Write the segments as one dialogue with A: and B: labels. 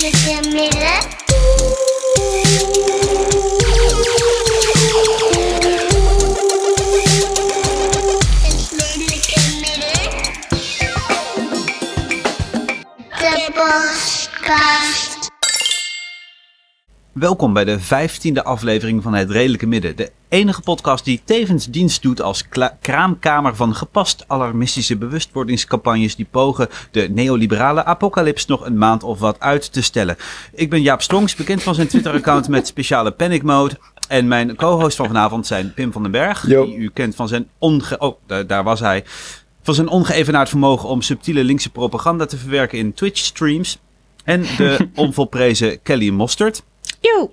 A: redelijke midden.
B: Welkom bij de vijftiende aflevering van Het Redelijke Midden. De enige podcast die tevens dienst doet als kraamkamer van gepast alarmistische bewustwordingscampagnes die pogen de neoliberale apocalyps nog een maand of wat uit te stellen. Ik ben Jaap Strongs, bekend van zijn Twitter-account met speciale panic mode. En mijn co-host van vanavond zijn Pim van den Berg,
C: Yo.
B: die u kent van zijn onge... Oh, daar, daar was hij. Van zijn ongeëvenaard vermogen om subtiele linkse propaganda te verwerken in Twitch-streams. En de onvolprezen Kelly Mostert.
D: Joe.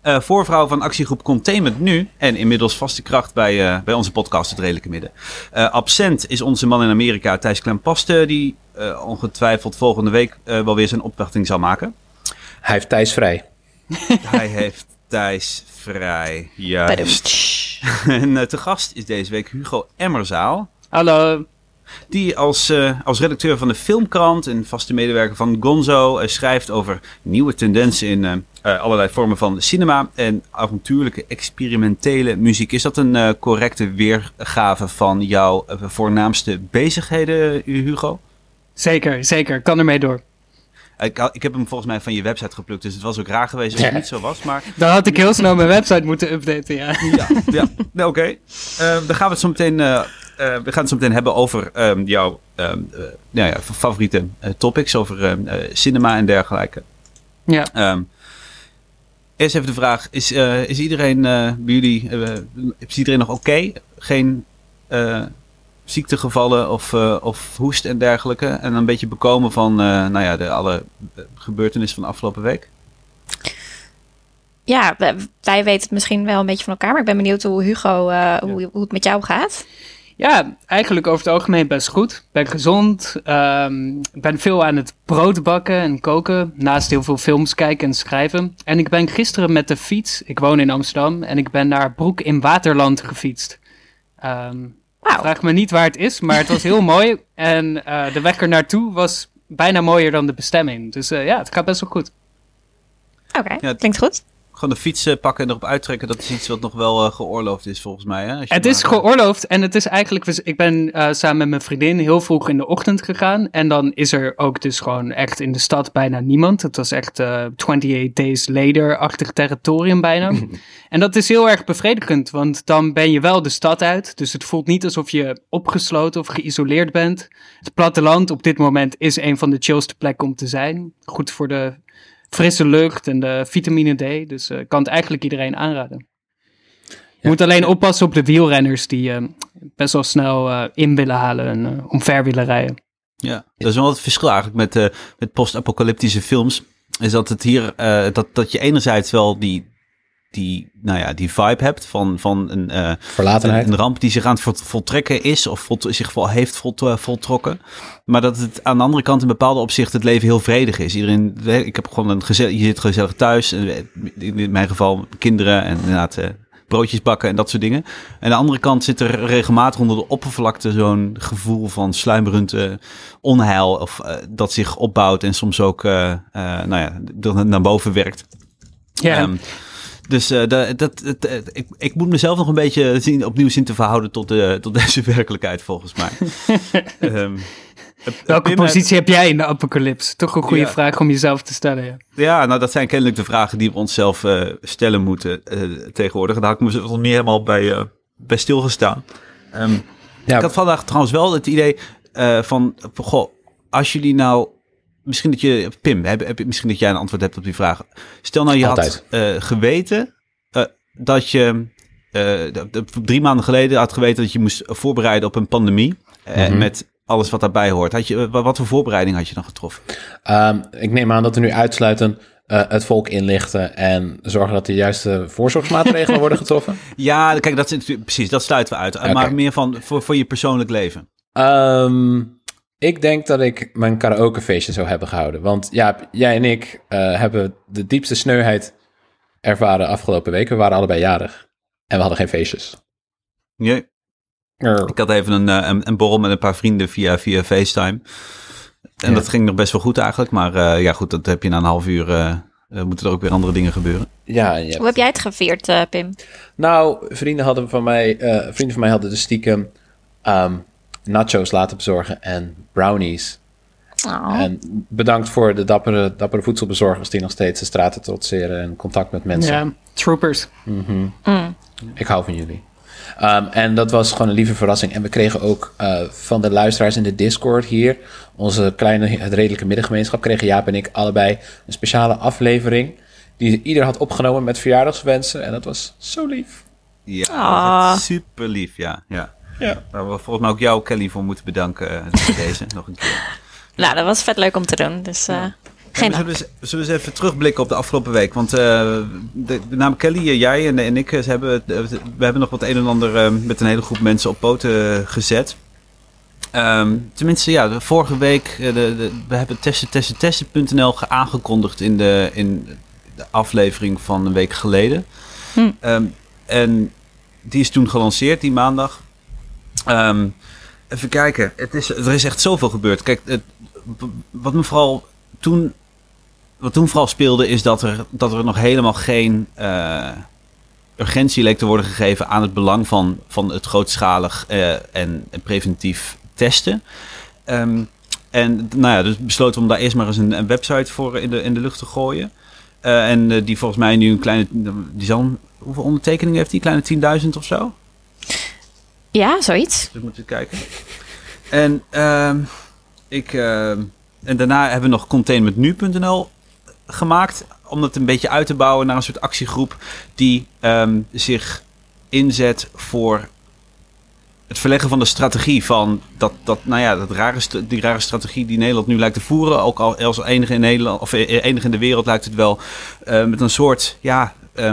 B: Eh, voorvrouw van actiegroep Containment Nu. En inmiddels vaste kracht bij, eh, bij onze podcast Het Redelijke Midden. Eh, absent is onze man in Amerika, Thijs Klempaste. Die eh, ongetwijfeld volgende week eh, wel weer zijn opwachting zal maken.
C: Hij heeft Thijs vrij.
B: Hij heeft Thijs vrij. Juist. en te gast is deze week Hugo Emmerzaal.
E: Hallo.
B: Die als, eh, als redacteur van de Filmkrant en vaste medewerker van Gonzo eh, schrijft over nieuwe tendensen in eh, allerlei vormen van cinema en avontuurlijke experimentele muziek. Is dat een correcte weergave van jouw voornaamste bezigheden, Hugo?
E: Zeker, zeker. Kan ermee door.
B: Ik, ik heb hem volgens mij van je website geplukt, dus het was ook raar geweest als het niet zo was. Maar
E: Dan had ik heel snel mijn website moeten updaten, ja.
B: ja, ja. Nou, oké. Dan gaan we het zo meteen, eh, we gaan het zo meteen hebben over ehm, jouw ehm, eh, nou ja, favoriete eh, topics, over ehm, eh, cinema en dergelijke.
E: Ja.
B: Ehm, eerst even de vraag, is, eh, is iedereen eh, bij jullie, eh, is iedereen nog oké? Geen eh, ziektegevallen of, eh, of hoest en dergelijke? En een beetje bekomen van eh, nou ja, de, alle gebeurtenissen van de afgelopen week?
D: Ja, wij- weten het misschien wel een beetje van elkaar, maar ik ben benieuwd hoe Hugo, eh, hoe, hoe het met jou gaat.
E: Ja, eigenlijk over het algemeen best goed. Ben gezond. ehm, ben veel aan het brood bakken en koken. Naast heel veel films kijken en schrijven. En ik ben gisteren met de fiets. Ik woon in Amsterdam. En ik ben naar Broek in Waterland gefietst. Ehm,
D: Wauw.
E: Vraag me niet waar het is, maar het was heel mooi. En eh, de weg er naartoe was bijna mooier dan de bestemming. Dus eh, ja, het gaat best wel goed.
D: Oké,
B: Ja,
D: klinkt goed.
B: Gewoon de fiets eh, pakken en erop uittrekken, dat is iets wat nog wel eh, geoorloofd is volgens mij. Hè? Als je
E: Het is
B: maar-
E: geoorloofd en het is eigenlijk... Ik ben eh, samen met mijn vriendin heel vroeg in de ochtend gegaan. En dan is er ook dus gewoon echt in de stad bijna niemand. Het was echt eh 28 days later-achtig territorium bijna. en dat is heel erg bevredigend, want dan ben je wel de stad uit. Dus het voelt niet alsof je opgesloten of geïsoleerd bent. Het platteland op dit moment is een van de chillste plekken om te zijn. Goed voor de frisse lucht en de vitamine D. Dus eh, ik kan het eigenlijk iedereen aanraden. Je moet alleen oppassen op de wielrenners die eh, best wel snel eh, in willen halen en omver willen rijden.
B: Ja, dat is wel het verschil eigenlijk met, met post-apocalyptische films. Is dat het hier, dat, dat je enerzijds wel die, die, nou ja, die vibe hebt van, van een, eh,
C: Verlatenheid.
B: een ramp die zich aan het vol- voltrekken is of volt- zich vol, heeft volt- voltrokken. Maar dat het aan de andere kant in bepaalde opzichten het leven heel vredig is. Iedereen, ik heb gewoon een gezellig, je zit gezellig thuis. eh, In mijn geval kinderen en inderdaad eh, broodjes bakken en dat soort dingen. En aan de andere kant zit er regelmatig onder de oppervlakte zo'n gevoel van sluimerend eh, onheil. Of dat zich opbouwt en soms ook eh, eh, nou ja, naar boven werkt.
E: Ja,
B: dus eh, dat, dat, dat- eh, ik, ik moet mezelf nog een beetje zien, opnieuw zien te verhouden tot, de, tot deze werkelijkheid, volgens mij. Ehm,
E: welke
B: Pim, eh,
E: positie heb jij in de apocalypse? Toch een goede
B: Ja.
E: vraag om jezelf te stellen. Ja.
B: Ja, nou dat zijn kennelijk de vragen die we onszelf eh, stellen moeten eh, tegenwoordig. En daar had ik me meer helemaal bij, eh, bij stilgestaan. Ehm,
C: Ja,
B: Ik had vandaag trouwens wel het idee eh, van, goh, als jullie nou, misschien dat je, Pim, heb, heb, misschien dat jij een antwoord hebt op die vraag. Stel nou je
C: Altijd.
B: had eh, geweten eh, dat je eh, drie maanden geleden had geweten dat je moest voorbereiden op een pandemie.
C: Mhm.
B: Met alles wat daarbij hoort. Had je, wat, voor voorbereiding had je dan getroffen?
C: Ehm, ik neem aan dat we nu uitsluiten het volk inlichten en zorgen dat de juiste voorzorgsmaatregelen worden getroffen.
B: Ja, kijk, dat is precies, dat sluiten we uit.
C: Oké.
B: Maar meer van voor, voor je persoonlijk leven.
C: Ehm, ik denk dat ik mijn karaokefeestje zou hebben gehouden. Want ja, jij en ik eh, hebben de diepste sneuheid ervaren afgelopen week. We waren allebei jarig en we hadden geen feestjes.
B: Nee. Ik had even een, eh, een, een borrel met een paar vrienden via, via FaceTime. En
C: Ja.
B: dat ging nog best wel goed eigenlijk. Maar eh, ja, goed, dat heb je na een half uur. moeten er ook weer andere dingen gebeuren.
C: Ja, hebt-
D: Hoe heb jij het gevierd, eh, Pim?
C: Nou, vrienden, hadden van mij, eh, vrienden van mij hadden dus stiekem ehm, nachos laten bezorgen en brownies.
D: Oh.
C: En bedankt voor de dappere, dappere voedselbezorgers die nog steeds de straten trotseren en contact met mensen.
E: Ja, troopers.
C: Ik hou van jullie. Ehm, en dat was gewoon een lieve verrassing. En we kregen ook eh, van de luisteraars in de Discord hier, onze kleine, het redelijke middengemeenschap, kregen Jaap en ik allebei een speciale aflevering. Die ieder had opgenomen met verjaardagswensen. En dat was zo lief.
B: Ja,
D: Ah.
B: super lief, ja. ja.
C: Ja.
B: Waar we volgens mij ook jou, Kelly, voor moeten bedanken eh, voor deze nog een keer.
D: Nou, dat was vet leuk om te doen. Dus eh, geen
B: En zullen, we eens, zullen we eens even terugblikken op de afgelopen week? Want eh, de, naam Kelly, jij en, en ik, ze hebben, we hebben nog wat een en ander met een hele groep mensen op poten gezet. Ehm, tenminste, ja, de vorige week, de, de, we hebben testen, testen, testen.nl ge- aangekondigd in de, in de aflevering van een week geleden.
D: Hm.
B: Ehm, en die is toen gelanceerd, die maandag. Ehm, even kijken, het is, er is echt zoveel gebeurd. Kijk, het, wat me vooral toen, wat toen vooral speelde, is dat er, dat er nog helemaal geen eh, urgentie leek te worden gegeven aan het belang van, van het grootschalig eh, en, en preventief testen. Ehm, en nou ja, dus besloten om daar eerst maar eens een, website voor in de, in de lucht te gooien. Eh, en die volgens mij nu een kleine, die zal, hoeveel ondertekeningen heeft die? Kleine 10.000 of zo?
D: Ja, zoiets.
B: Dus moeten we kijken. En, ehm, ik, ehm, en daarna hebben we nog containmentnu.nl gemaakt. Om het een beetje uit te bouwen naar een soort actiegroep die ehm, zich inzet voor het verleggen van de strategie van dat, dat, nou ja, dat rare, die rare strategie die Nederland nu lijkt te voeren. Ook al als enige in Nederland of eh, enige in de wereld lijkt het wel eh, met een soort ja, eh,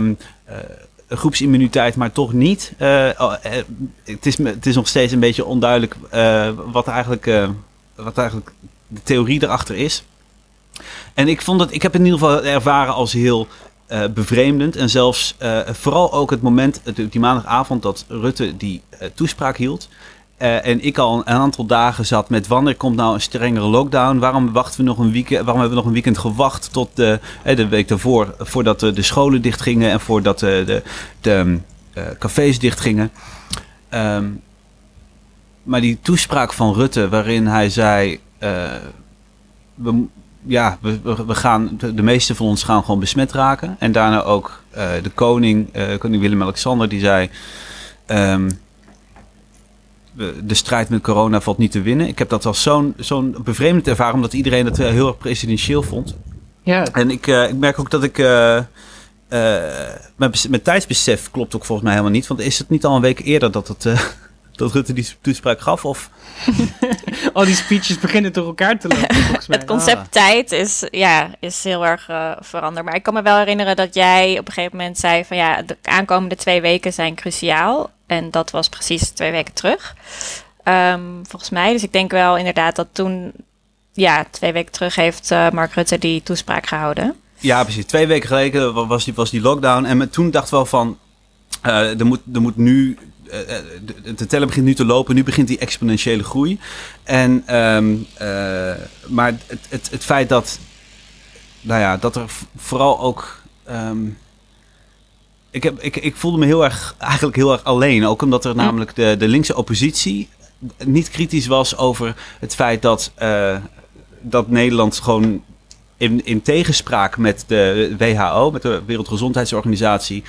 B: groepsimmuniteit, maar toch niet. Eh, oh, eh, het, is, het is nog steeds een beetje onduidelijk eh, wat, eigenlijk, wat eigenlijk de theorie erachter is. En ik vond het, ik heb het in ieder geval ervaren als heel eh, bevreemdend. En zelfs vooral ook het moment, die maandagavond, dat Rutte die toespraak hield. Eh, en ik al een aantal dagen zat met wanneer komt nou een strengere lockdown? Waarom wachten we nog een weekend? Waarom hebben we nog een weekend gewacht tot de, eh, de week daarvoor, voordat de, de scholen dichtgingen en voordat de, de, de eh, cafés dichtgingen? Ehm, maar die toespraak van Rutte, waarin hij zei: eh, we, ja, we, we gaan, de, meeste van ons gaan gewoon besmet raken. En daarna ook eh, de koning, eh, koning Willem-Alexander, die zei: ehm, De strijd met corona valt niet te winnen. Ik heb dat als zo'n zo'n bevreemdend ervaren, omdat iedereen het eh, heel erg presidentieel vond.
E: Ja,
B: En ik, eh, ik merk ook dat ik. eh, eh, mijn, mijn tijdsbesef klopt ook volgens mij helemaal niet. Want is het niet al een week eerder dat, het, eh, dat Rutte die toespraak gaf? Of
E: al die speeches beginnen door elkaar te lopen, volgens mij.
D: Het concept tijd is, ja, is heel erg eh, veranderd. Maar ik kan me wel herinneren dat jij op een gegeven moment zei van ja, de aankomende twee weken zijn cruciaal. En dat was precies twee weken terug. Ehm, volgens mij. Dus ik denk wel inderdaad dat toen, ja, twee weken terug heeft eh, Mark Rutte die toespraak gehouden.
B: Ja, precies. Twee weken geleden wa- was die, was die lockdown. En me- toen dacht ik wel van, eh, er, moet, er moet nu, de, de teller begint nu te lopen. Nu begint die exponentiële groei. En, ehm, eh, maar het, het, het feit dat, nou ja, dat er vooral ook... ehm, ik, heb, ik, ik voelde me heel erg, eigenlijk heel erg alleen. Ook omdat er namelijk de, de linkse oppositie niet kritisch was over het feit dat, eh, dat Nederland gewoon in, in tegenspraak met de WHO, met de Wereldgezondheidsorganisatie,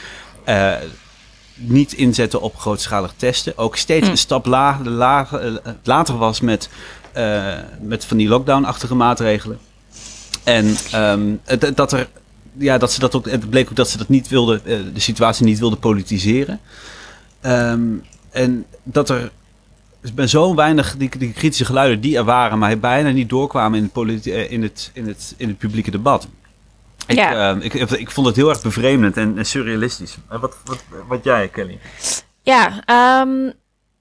B: eh, niet inzetten op grootschalig testen. Ook steeds
D: Hm.
B: een stap lager, eh, later was met, eh, met van die lockdown-achtige maatregelen. En ehm, het- dat er. Ja, dat ze dat ook. Het bleek ook dat ze dat niet wilden. eh, de situatie niet wilden politiseren. Ehm, en dat er. Ik ben zo weinig die, die kritische geluiden die er waren, maar bijna niet doorkwamen in het, in het, in het, in het publieke debat. Ik,
D: Ja.
B: ehm, ik, ik vond het heel erg bevreemdend en, en surrealistisch. Eh, Wat, wat, wat jij, Kelly?
D: Ja, ehm,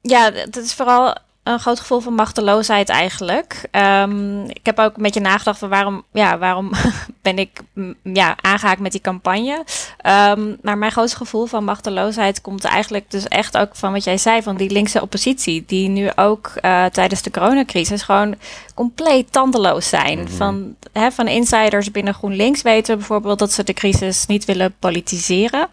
D: ja, het is vooral. Een groot gevoel van machteloosheid eigenlijk. Ehm, ik heb ook een beetje nagedacht van waarom, ja, waarom ben ik ja, aangehaakt met die campagne. Ehm, maar mijn grootste gevoel van machteloosheid komt eigenlijk dus echt ook van wat jij zei, van die linkse oppositie, die nu ook eh, tijdens de coronacrisis gewoon compleet tandeloos zijn. van, hè, van insiders binnen GroenLinks weten we bijvoorbeeld dat ze de crisis niet willen politiseren.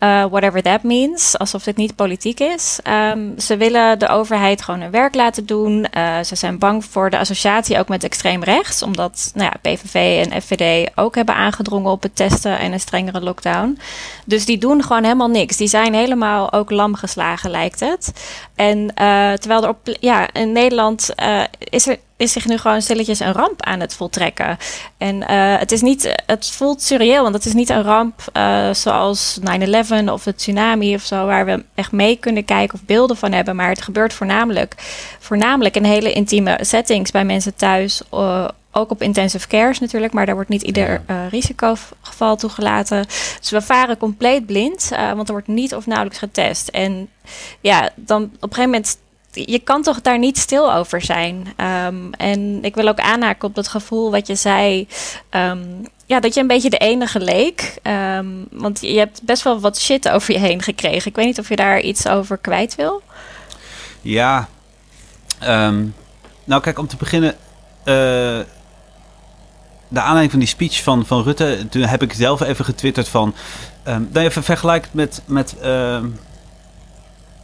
D: Uh, whatever that means, alsof dit niet politiek is. Um, ze willen de overheid gewoon hun werk laten doen. Uh, ze zijn bang voor de associatie ook met extreem rechts, omdat nou ja, PVV en FVD ook hebben aangedrongen op het testen en een strengere lockdown. Dus die doen gewoon helemaal niks. Die zijn helemaal ook lam geslagen, lijkt het. En uh, terwijl er op, ja, in Nederland is er is zich nu gewoon stilletjes een ramp aan het voltrekken. En uh, het is niet, het voelt surreëel, want het is niet een ramp uh, zoals 9-11 of de tsunami of zo, waar we echt mee kunnen kijken of beelden van hebben. Maar het gebeurt voornamelijk, voornamelijk in hele intieme settings bij mensen thuis. Uh, ook op intensive cares natuurlijk, maar daar wordt niet ieder ja. risicogeval toegelaten. Dus we varen compleet blind, want er wordt niet of nauwelijks getest. En ja, dan op een gegeven moment je kan toch daar niet stil over zijn. Um, en ik wil ook aanhaken op dat gevoel wat je zei. Um, ja, dat je een beetje de enige leek. Um, want je hebt best wel wat shit over je heen gekregen. Ik weet niet of je daar iets over kwijt wil.
B: Ja. nou, kijk, om te beginnen. Uh, de aanleiding van die speech van, van Rutte. Toen heb ik zelf even getwitterd van. Um, nou, even vergelijkt met. met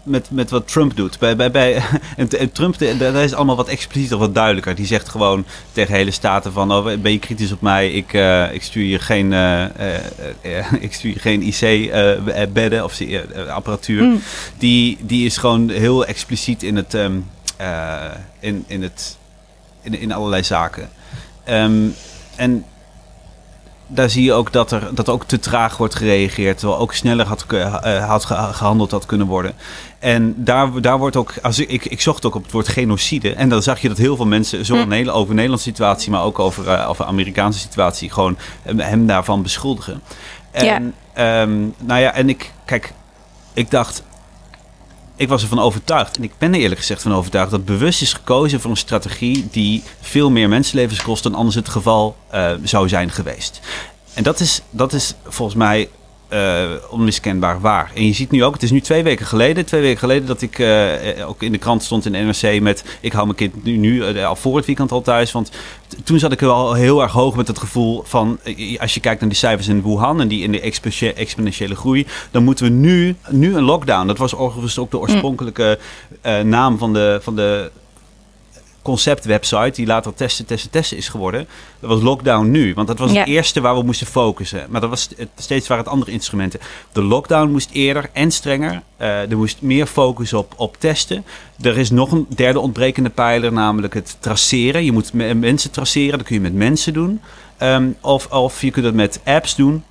B: met, met wat Trump doet. Bij, bij, bij, en, en Trump, dat is allemaal wat explicieter, wat duidelijker. Die zegt gewoon tegen hele staten van, oh, ben je kritisch op mij? Ik, uh, ik stuur je geen, uh, uh, ik stuur je geen IC-bedden of apparatuur. Mm. Die, die is gewoon heel expliciet in het, um, in, in, het, in, in allerlei zaken. Um, en daar zie je ook dat er dat ook te traag wordt gereageerd. Terwijl ook sneller had, uh, had gehandeld had kunnen worden. En daar, daar wordt ook. Als ik, ik, zocht ook op het woord genocide. En dan zag je dat heel veel mensen, zo hm. over de Nederlandse situatie, maar ook over, uh, over de Amerikaanse situatie, gewoon hem daarvan beschuldigen. En, ja. Um, nou ja, en ik, kijk, ik dacht, ik was ervan overtuigd, en ik ben er eerlijk gezegd van overtuigd, dat bewust is gekozen voor een strategie die veel meer mensenlevens kost dan anders het geval uh, zou zijn geweest. En dat is, dat is volgens mij uh, onmiskenbaar waar. En je ziet nu ook, het is nu twee weken geleden, twee weken geleden dat ik uh, ook in de krant stond in de NRC met ik hou mijn kind nu, nu uh, al voor het weekend al thuis. Want toen zat ik wel heel erg hoog met het gevoel van als je kijkt naar die cijfers in Wuhan en die in de exponentiële groei, dan moeten we nu, nu een lockdown. Dat was overigens ook de oorspronkelijke naam van de, van de conceptwebsite die later testen, testen, testen is geworden. Dat was lockdown nu, want dat was het eerste waar we moesten focussen. Maar dat was steeds waren het andere instrumenten. De lockdown moest eerder en strenger. Uh, er moest meer focus op, op testen. Er is nog een derde ontbrekende pijler, namelijk het traceren. Je moet mensen traceren, dat kun je met mensen doen. Um, of, of je kunt het met apps doen.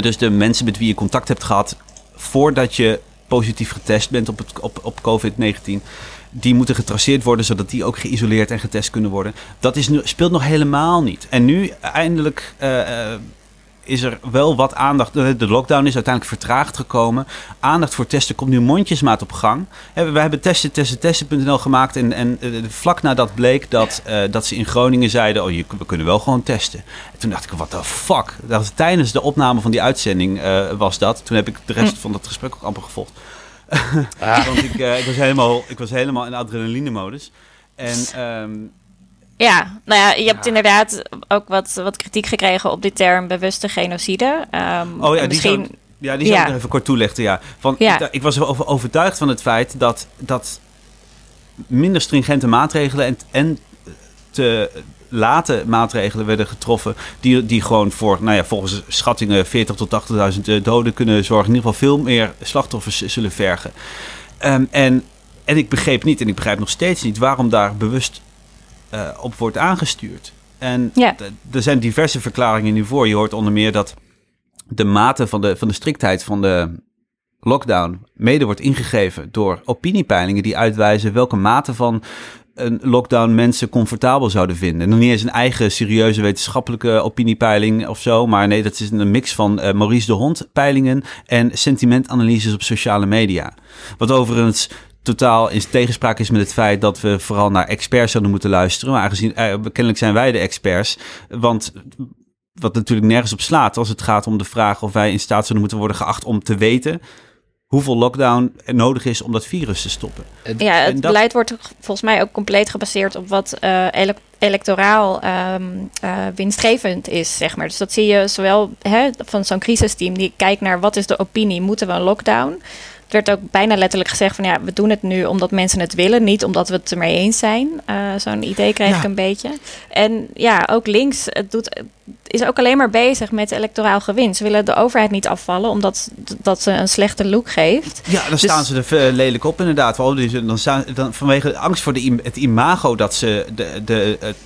B: dus de mensen met wie je contact hebt gehad voordat je positief getest bent op, het, op, op COVID-19 die moeten getraceerd worden, zodat die ook geïsoleerd en getest kunnen worden. Dat is nu, speelt nog helemaal niet. En nu eindelijk uh, is er wel wat aandacht. De lockdown is uiteindelijk vertraagd gekomen. Aandacht voor testen komt nu mondjesmaat op gang. We hebben testen, testen, testen.nl gemaakt. En, en vlak nadat bleek dat, uh, dat ze in Groningen zeiden: Oh, we kunnen wel gewoon testen. En toen dacht ik: Wat de fuck? Dat was tijdens de opname van die uitzending uh, was dat. Toen heb ik de rest van dat gesprek ook amper gevolgd. Ah. Want ik, uh, ik, was helemaal, ik was helemaal in adrenaline-modus. En... Um,
D: ja, nou ja, je hebt inderdaad ook wat, wat kritiek gekregen op die term bewuste genocide. Um,
B: oh ja, misschien... die zou, ja, die zou ik nog even kort toelichten. Ja. Van, ja. Ik, ik, was over, overtuigd van het feit dat, dat minder stringente maatregelen en, en te, late maatregelen werden getroffen. Die, die gewoon voor, nou ja, volgens schattingen 40.000 tot 80.000 eh, doden kunnen zorgen. In ieder geval veel meer slachtoffers zullen vergen. Um, en, en ik begreep niet, en ik begrijp nog steeds niet, waarom daar bewust uh, op wordt aangestuurd. En ja. er zijn diverse verklaringen nu voor. Je hoort onder meer dat de mate van de, van de striktheid van de lockdown mede wordt ingegeven door opiniepeilingen die uitwijzen welke mate van een lockdown mensen comfortabel zouden vinden. Nog niet eens een eigen serieuze wetenschappelijke opiniepeiling of zo. Maar nee, dat is een mix van uh, Maurice de Hond peilingen en sentimentanalyses op sociale media. Wat overigens totaal in tegenspraak is met het feit dat we vooral naar experts zouden moeten luisteren. Maar aangezien, eh, kennelijk zijn wij de experts. Want wat natuurlijk nergens op slaat als het gaat om de vraag of wij in staat zouden moeten worden geacht om te weten hoeveel lockdown er nodig is om dat virus te stoppen.
D: Ja, het
B: En dat-
D: beleid wordt volgens mij ook compleet gebaseerd op wat eh, ele- electoraal ehm, eh, winstgevend is, zeg maar. Dus dat zie je zowel hè, van zo'n crisisteam die kijkt naar wat is de opinie, moeten we een lockdown? Het werd ook bijna letterlijk gezegd van ja, we doen het nu omdat mensen het willen, niet omdat we het ermee eens zijn. Eh, Zo'n idee kreeg
B: Ja.
D: ik een beetje. En ja, ook links het doet, is ook alleen maar bezig met electoraal gewin. Ze willen de overheid niet afvallen omdat dat ze een slechte look geeft.
B: Ja, dan
D: Dus-
B: staan ze er eh, lelijk op inderdaad. Waarom? Dan staan, dan vanwege de angst voor de, het imago dat ze de, de, het-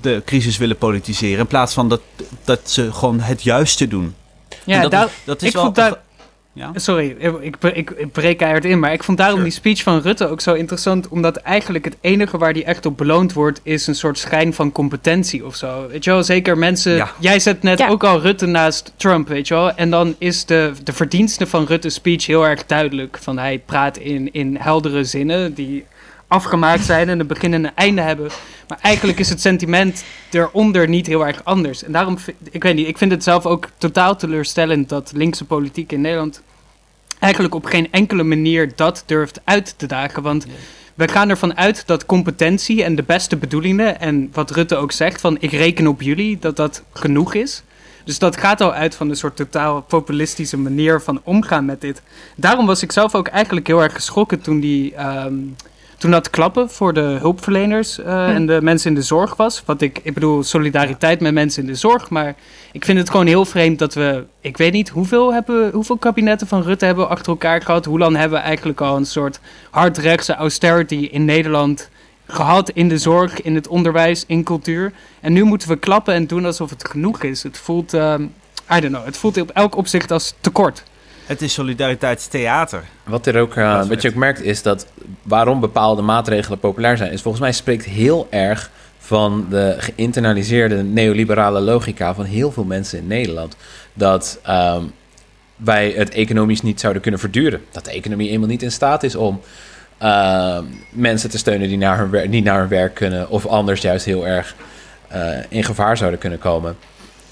B: de crisis willen politiseren. In plaats van dat, dat ze gewoon het juiste doen.
E: Ja,
B: En dat, dat is
E: ik
B: wel...
E: vond
B: ja?
E: Sorry, ik, ik, ik breek keihard in, maar ik vond daarom
B: Sure.
E: die speech van Rutte ook zo interessant, omdat eigenlijk het enige waar die echt op beloond wordt, is een soort schijn van competentie of zo. Weet je wel, zeker mensen,
B: Ja.
E: jij zet net
D: Ja.
E: ook al Rutte naast Trump, weet je wel, en dan is de, de verdienste van Rutte's speech heel erg duidelijk, van hij praat in, in heldere zinnen die afgemaakt zijn en een begin en een einde hebben, maar eigenlijk is het sentiment eronder niet heel erg anders. En daarom, vind- ik weet niet, ik vind het zelf ook totaal teleurstellend dat linkse politiek in Nederland eigenlijk op geen enkele manier dat durft uit te dagen. Want we gaan ervan uit dat competentie en de beste bedoelingen, en wat Rutte ook zegt, van ik reken op jullie, dat dat genoeg is. Dus dat gaat al uit van een soort totaal populistische manier van omgaan met dit. Daarom was ik zelf ook eigenlijk heel erg geschrokken toen die. ehm, toen dat klappen voor de hulpverleners eh, en de mensen in de zorg was. Wat ik, ik bedoel, solidariteit met mensen in de zorg. Maar ik vind het gewoon heel vreemd dat we. Ik weet niet hoeveel, hebben, hoeveel kabinetten van Rutte hebben we achter elkaar gehad. Hoe lang hebben we eigenlijk al een soort hardrechtse austerity in Nederland gehad in de zorg, in het onderwijs, in cultuur. En nu moeten we klappen en doen alsof het genoeg is. Het voelt, ehm, I don't know, het voelt op elk opzicht als tekort.
B: Het is solidariteitstheater.
C: Wat, er ook, eh, wat je ook merkt is dat waarom bepaalde maatregelen populair zijn, is volgens mij spreekt heel erg van de geïnternaliseerde neoliberale logica van heel veel mensen in Nederland. Dat ehm, wij het economisch niet zouden kunnen verduren. Dat de economie eenmaal niet in staat is om ehm, mensen te steunen die naar hun niet naar hun werk kunnen, of anders juist heel erg eh, in gevaar zouden kunnen komen.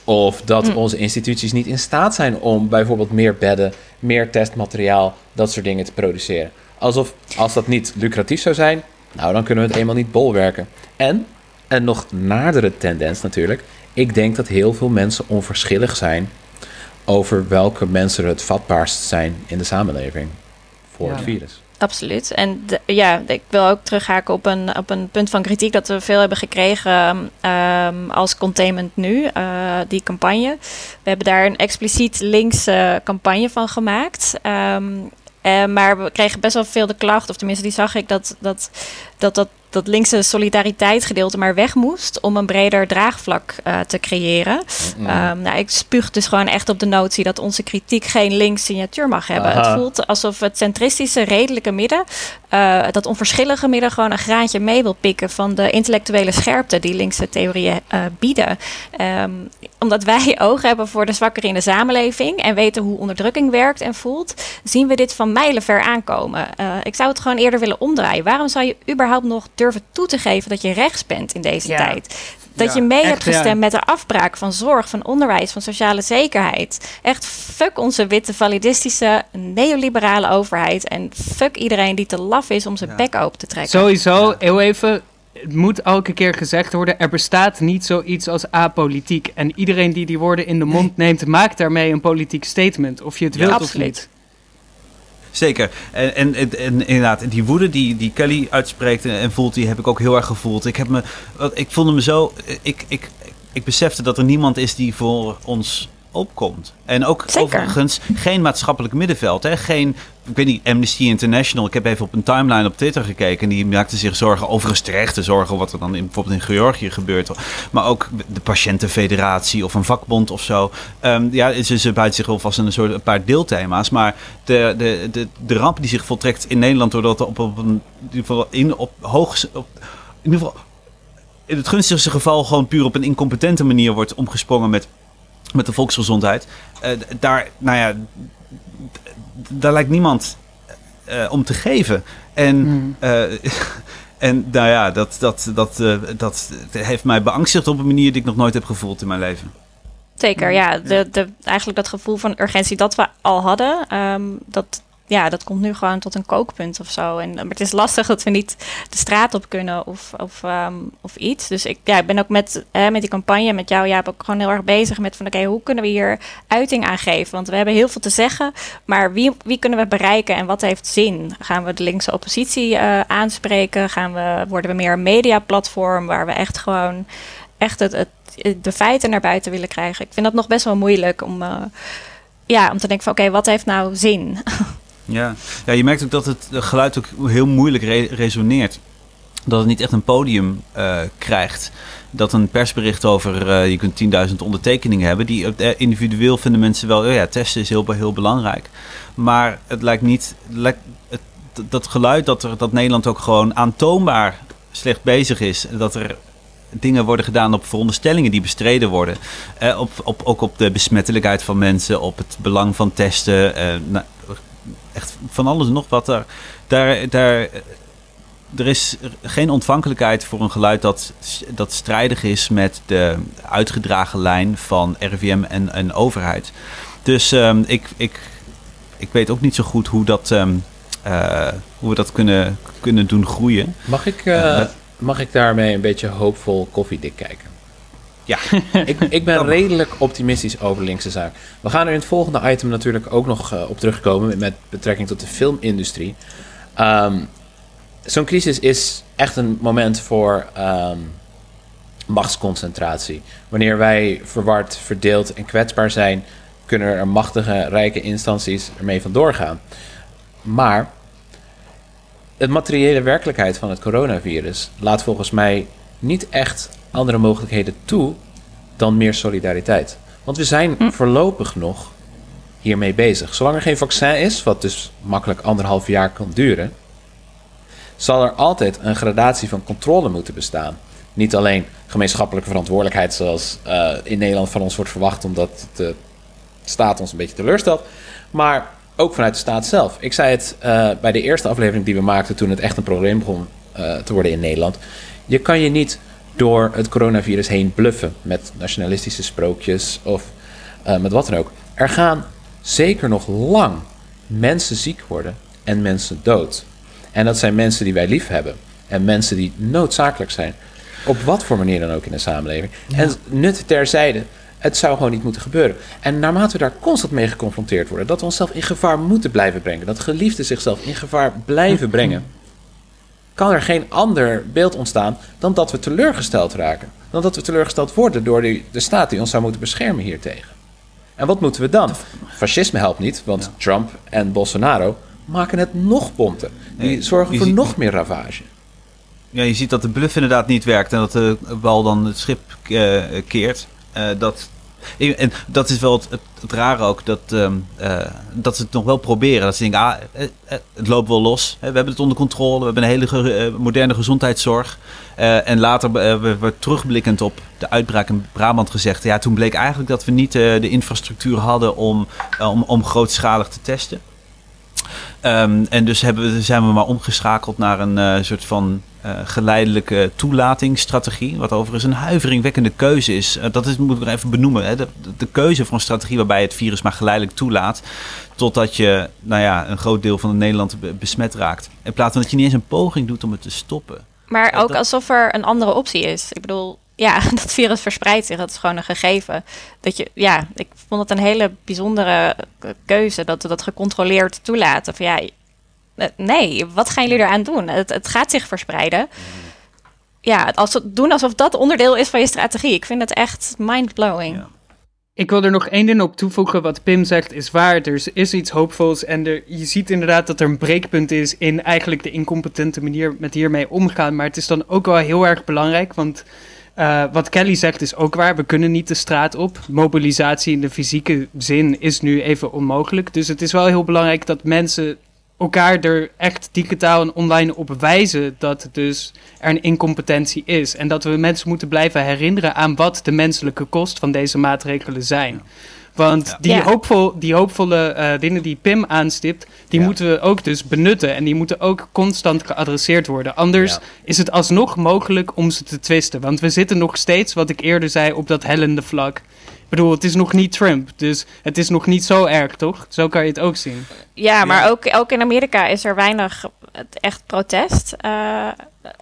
C: Of dat
D: Mm.
C: onze instituties niet in staat zijn om bijvoorbeeld meer bedden, meer testmateriaal, dat soort dingen te produceren. Alsof als dat niet lucratief zou zijn, nou dan kunnen we het eenmaal niet bolwerken. En, een nog nadere tendens natuurlijk, ik denk dat heel veel mensen onverschillig zijn over welke mensen het vatbaarst zijn in de samenleving voor
E: Ja.
C: het virus.
D: Absoluut. En ja, ik wil ook terughaken op een, op een punt van kritiek dat we veel hebben gekregen ehm, als Containment Nu, eh, die campagne. We hebben daar een expliciet linkse campagne van gemaakt. Ehm, eh, maar we kregen best wel veel de klacht, of tenminste die zag ik, dat dat, dat, dat, dat linkse solidariteitsgedeelte maar weg moest om een breder draagvlak eh, te creëren. Ehm, nou, ik spuug dus gewoon echt op de notie dat onze kritiek geen links signatuur mag hebben.
C: Aha.
D: Het voelt alsof het centristische, redelijke midden, eh, dat onverschillige midden, gewoon een graantje mee wil pikken van de intellectuele scherpte die linkse theorieën eh, bieden. Ehm, omdat wij oog hebben voor de zwakkeren in de samenleving en weten hoe onderdrukking werkt en voelt, zien we dit van mijlenver aankomen. Eh, ik zou het gewoon eerder willen omdraaien. Waarom zou je überhaupt nog durven toe te geven dat je rechts bent in deze
E: Ja.
D: tijd? Dat
B: Ja,
D: je mee
E: echt,
D: hebt
E: ja.
D: gestemd met de afbraak van zorg, van onderwijs, van sociale zekerheid. Echt fuck onze witte, validistische, neoliberale overheid. En fuck iedereen die te laf is om zijn
B: Ja.
D: bek open te trekken.
E: Sowieso, heel even. Het moet elke keer gezegd worden: er bestaat niet zoiets als apolitiek. En iedereen die die woorden in de mond neemt, maakt daarmee een politiek statement. Of je het
B: Ja,
E: wilt of
D: absoluut.
E: niet.
B: Zeker. En, en, en, en inderdaad, die woede die, die Kelly uitspreekt en, en voelt, die heb ik ook heel erg gevoeld. Ik, heb me, ik voelde me zo. Ik, ik, ik besefte dat er niemand is die voor ons opkomt. En ook
D: Zeker.
B: overigens geen maatschappelijk middenveld. Hè? Geen, ik weet niet, Amnesty International. Ik heb even op een timeline op Twitter gekeken. En die maakte zich zorgen, overigens terechte zorgen, wat er dan in, bijvoorbeeld in Georgië gebeurt. Maar ook de Patiëntenfederatie of een vakbond of zo. Ehm, ja, ze, ze buiten zich wel vast in een soort een paar deelthema's. Maar de, de, de, de ramp die zich voltrekt in Nederland, doordat er op, op een in ieder geval in op hoog. Op, in ieder geval. In het gunstigste geval gewoon puur op een incompetente manier wordt omgesprongen met, met de volksgezondheid. Eh, daar, nou ja, daar lijkt niemand eh, om te geven. En, eh, en nou ja, dat, dat, dat, eh, dat heeft mij beangstigd op een manier die ik nog nooit heb gevoeld in mijn leven.
D: Zeker, ja. De, de, eigenlijk dat gevoel van urgentie dat we al hadden, ehm, dat, ja, dat komt nu gewoon tot een kookpunt of zo. En, maar het is lastig dat we niet de straat op kunnen of, of, ehm, of iets. Dus ik, ja, ik ben ook met, hè, met die campagne, met jou, ja, ook gewoon heel erg bezig met van oké, hoe kunnen we hier uiting aan geven? Want we hebben heel veel te zeggen, maar wie, wie kunnen we bereiken en wat heeft zin? Gaan we de linkse oppositie eh, aanspreken? Gaan we, worden we meer een mediaplatform waar we echt gewoon echt het, het, de feiten naar buiten willen krijgen? Ik vind dat nog best wel moeilijk om, eh, ja, om te denken van oké, wat heeft nou zin?
B: Ja. ja, je merkt ook dat het geluid ook heel moeilijk re- resoneert. Dat het niet echt een podium eh, krijgt. Dat een persbericht over, eh, je kunt 10.000 ondertekeningen hebben. Die eh, individueel vinden mensen wel, oh ja, testen is heel, heel belangrijk. Maar het lijkt niet, het, dat geluid dat, er, dat Nederland ook gewoon aantoonbaar slecht bezig is. Dat er dingen worden gedaan op veronderstellingen die bestreden worden. Op, op, ook op de besmettelijkheid van mensen, op het belang van testen. nou, echt van alles en nog wat. Daar, daar, daar, er is geen ontvankelijkheid voor een geluid dat, dat strijdig is met de uitgedragen lijn van RIVM en, en overheid. Dus ehm, ik, ik, ik weet ook niet zo goed hoe, dat, ehm, eh, hoe we dat kunnen, kunnen doen groeien.
C: Mag ik, eh,
B: dat-
C: mag ik daarmee een beetje hoopvol koffiedik kijken?
B: Ja,
C: ik, ik ben redelijk optimistisch over linkse zaak. We gaan er in het volgende item natuurlijk ook nog eh, op terugkomen met betrekking tot de filmindustrie. Ehm, Zo'n crisis is echt een moment voor ehm, machtsconcentratie. Wanneer wij verward, verdeeld en kwetsbaar zijn, kunnen er machtige, rijke instanties ermee vandoor gaan. Maar de materiële werkelijkheid van het coronavirus laat volgens mij niet echt andere mogelijkheden toe dan meer solidariteit. Want we zijn voorlopig nog hiermee bezig. Zolang er geen vaccin is, wat dus makkelijk anderhalf jaar kan duren, zal er altijd een gradatie van controle moeten bestaan. Niet alleen gemeenschappelijke verantwoordelijkheid, zoals eh, in Nederland van ons wordt verwacht, omdat de staat ons een beetje teleurstelt, maar ook vanuit de staat zelf. Ik zei het eh, bij de eerste aflevering die we maakten toen het echt een probleem begon eh, te worden in Nederland. Je kan je niet door het coronavirus heen bluffen met nationalistische sprookjes of eh, met wat dan ook. Er gaan zeker nog lang mensen ziek worden en mensen dood. En dat zijn mensen die wij lief hebben en mensen die noodzakelijk zijn. Op wat voor manier dan ook in de samenleving. En nut terzijde, het zou gewoon niet moeten gebeuren. En naarmate we daar constant mee geconfronteerd worden, dat we onszelf in gevaar moeten blijven brengen, dat geliefden zichzelf in gevaar blijven brengen, kan er geen ander beeld ontstaan dan dat we teleurgesteld raken. Dan dat we teleurgesteld worden door die, de staat die ons zou moeten beschermen hiertegen. En wat moeten we dan? Fascisme helpt niet, want Trump en Bolsonaro maken het nog pompen. Die
B: Nee,
C: zorgen voor
B: ziet-
C: nog meer ravage.
B: Ja, je ziet dat de bluff inderdaad niet werkt en dat de bal dan het schip eh, keert. Eh, dat, en dat is wel het, het, rare ook, dat, ehm, eh, dat ze het nog wel proberen. Dat ze denken, ah, eh, eh, het loopt wel los. We hebben het onder controle, we hebben een hele moderne gezondheidszorg. En later eh, we, terugblikkend op de uitbraak in Brabant gezegd... ja, toen bleek eigenlijk dat we niet de infrastructuur hadden om, om, om grootschalig te testen. Ehm, en dus hebben we, zijn we maar omgeschakeld naar een soort van eh, geleidelijke toelatingsstrategie. Wat overigens een huiveringwekkende keuze is. Eh, dat is, moet ik nog even benoemen. Hè. De, de keuze voor een strategie waarbij je het virus maar geleidelijk toelaat. Totdat je nou ja, een groot deel van Nederland be- besmet raakt. In plaats van dat je niet eens een poging doet om het te stoppen.
D: Maar ook
B: dat-
D: alsof er een andere optie is. Ik bedoel, ja, dat virus verspreidt zich. Dat is gewoon een gegeven. Dat je, ja, ik vond het een hele bijzondere keuze dat we dat gecontroleerd toelaten. Van ja, nee, wat gaan jullie eraan doen? Het, het gaat zich verspreiden. Ja, als, doen alsof dat onderdeel is van je strategie. Ik vind het echt mind-blowing.
E: Ik wil er nog één ding op toevoegen. Wat Pim zegt is waar. Er is iets hoopvols. En er, je ziet inderdaad dat er een breekpunt is in eigenlijk de incompetente manier met hiermee omgaan. Maar het is dan ook wel heel erg belangrijk. Want eh, wat Kelly zegt is ook waar. We kunnen niet de straat op. Mobilisatie in de fysieke zin is nu even onmogelijk. Dus het is wel heel belangrijk dat mensen elkaar er echt digitaal en online op wijzen dat dus er een incompetentie is. En dat we mensen moeten blijven herinneren aan wat de menselijke kost van deze maatregelen zijn. Want die,
D: Ja.
E: hoopvol, die hoopvolle eh, dingen die Pim aanstipt, die
C: Ja.
E: moeten we ook dus benutten. En die moeten ook constant geadresseerd worden. Anders
C: Ja.
E: is het alsnog mogelijk om ze te twisten. Want we zitten nog steeds, wat ik eerder zei, op dat hellende vlak. Ik bedoel, het is nog niet Trump. Dus het is nog niet zo erg, toch? Zo kan je het ook zien.
D: Ja, maar
C: Ja.
D: Ook, ook in Amerika is er weinig echt protest. Eh,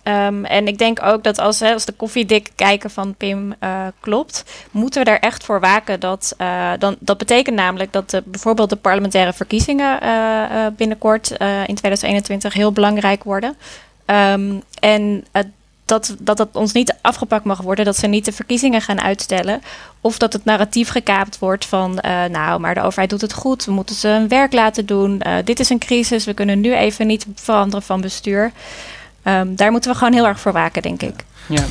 D: ehm, en ik denk ook dat als, hè, als de koffiedik kijken van Pim eh, klopt, moeten we er echt voor waken dat. eh, dan, dat betekent namelijk dat de, bijvoorbeeld de parlementaire verkiezingen eh, eh, binnenkort eh, in 2021 heel belangrijk worden. Ehm, en dat, dat het ons niet afgepakt mag worden, dat ze niet de verkiezingen gaan uitstellen. Of dat het narratief gekaapt wordt van, eh, nou, maar de overheid doet het goed, we moeten ze hun werk laten doen. Eh, dit is een crisis, we kunnen nu even niet veranderen van bestuur. Ehm, daar moeten we gewoon heel erg voor waken, denk ik.
E: Ja.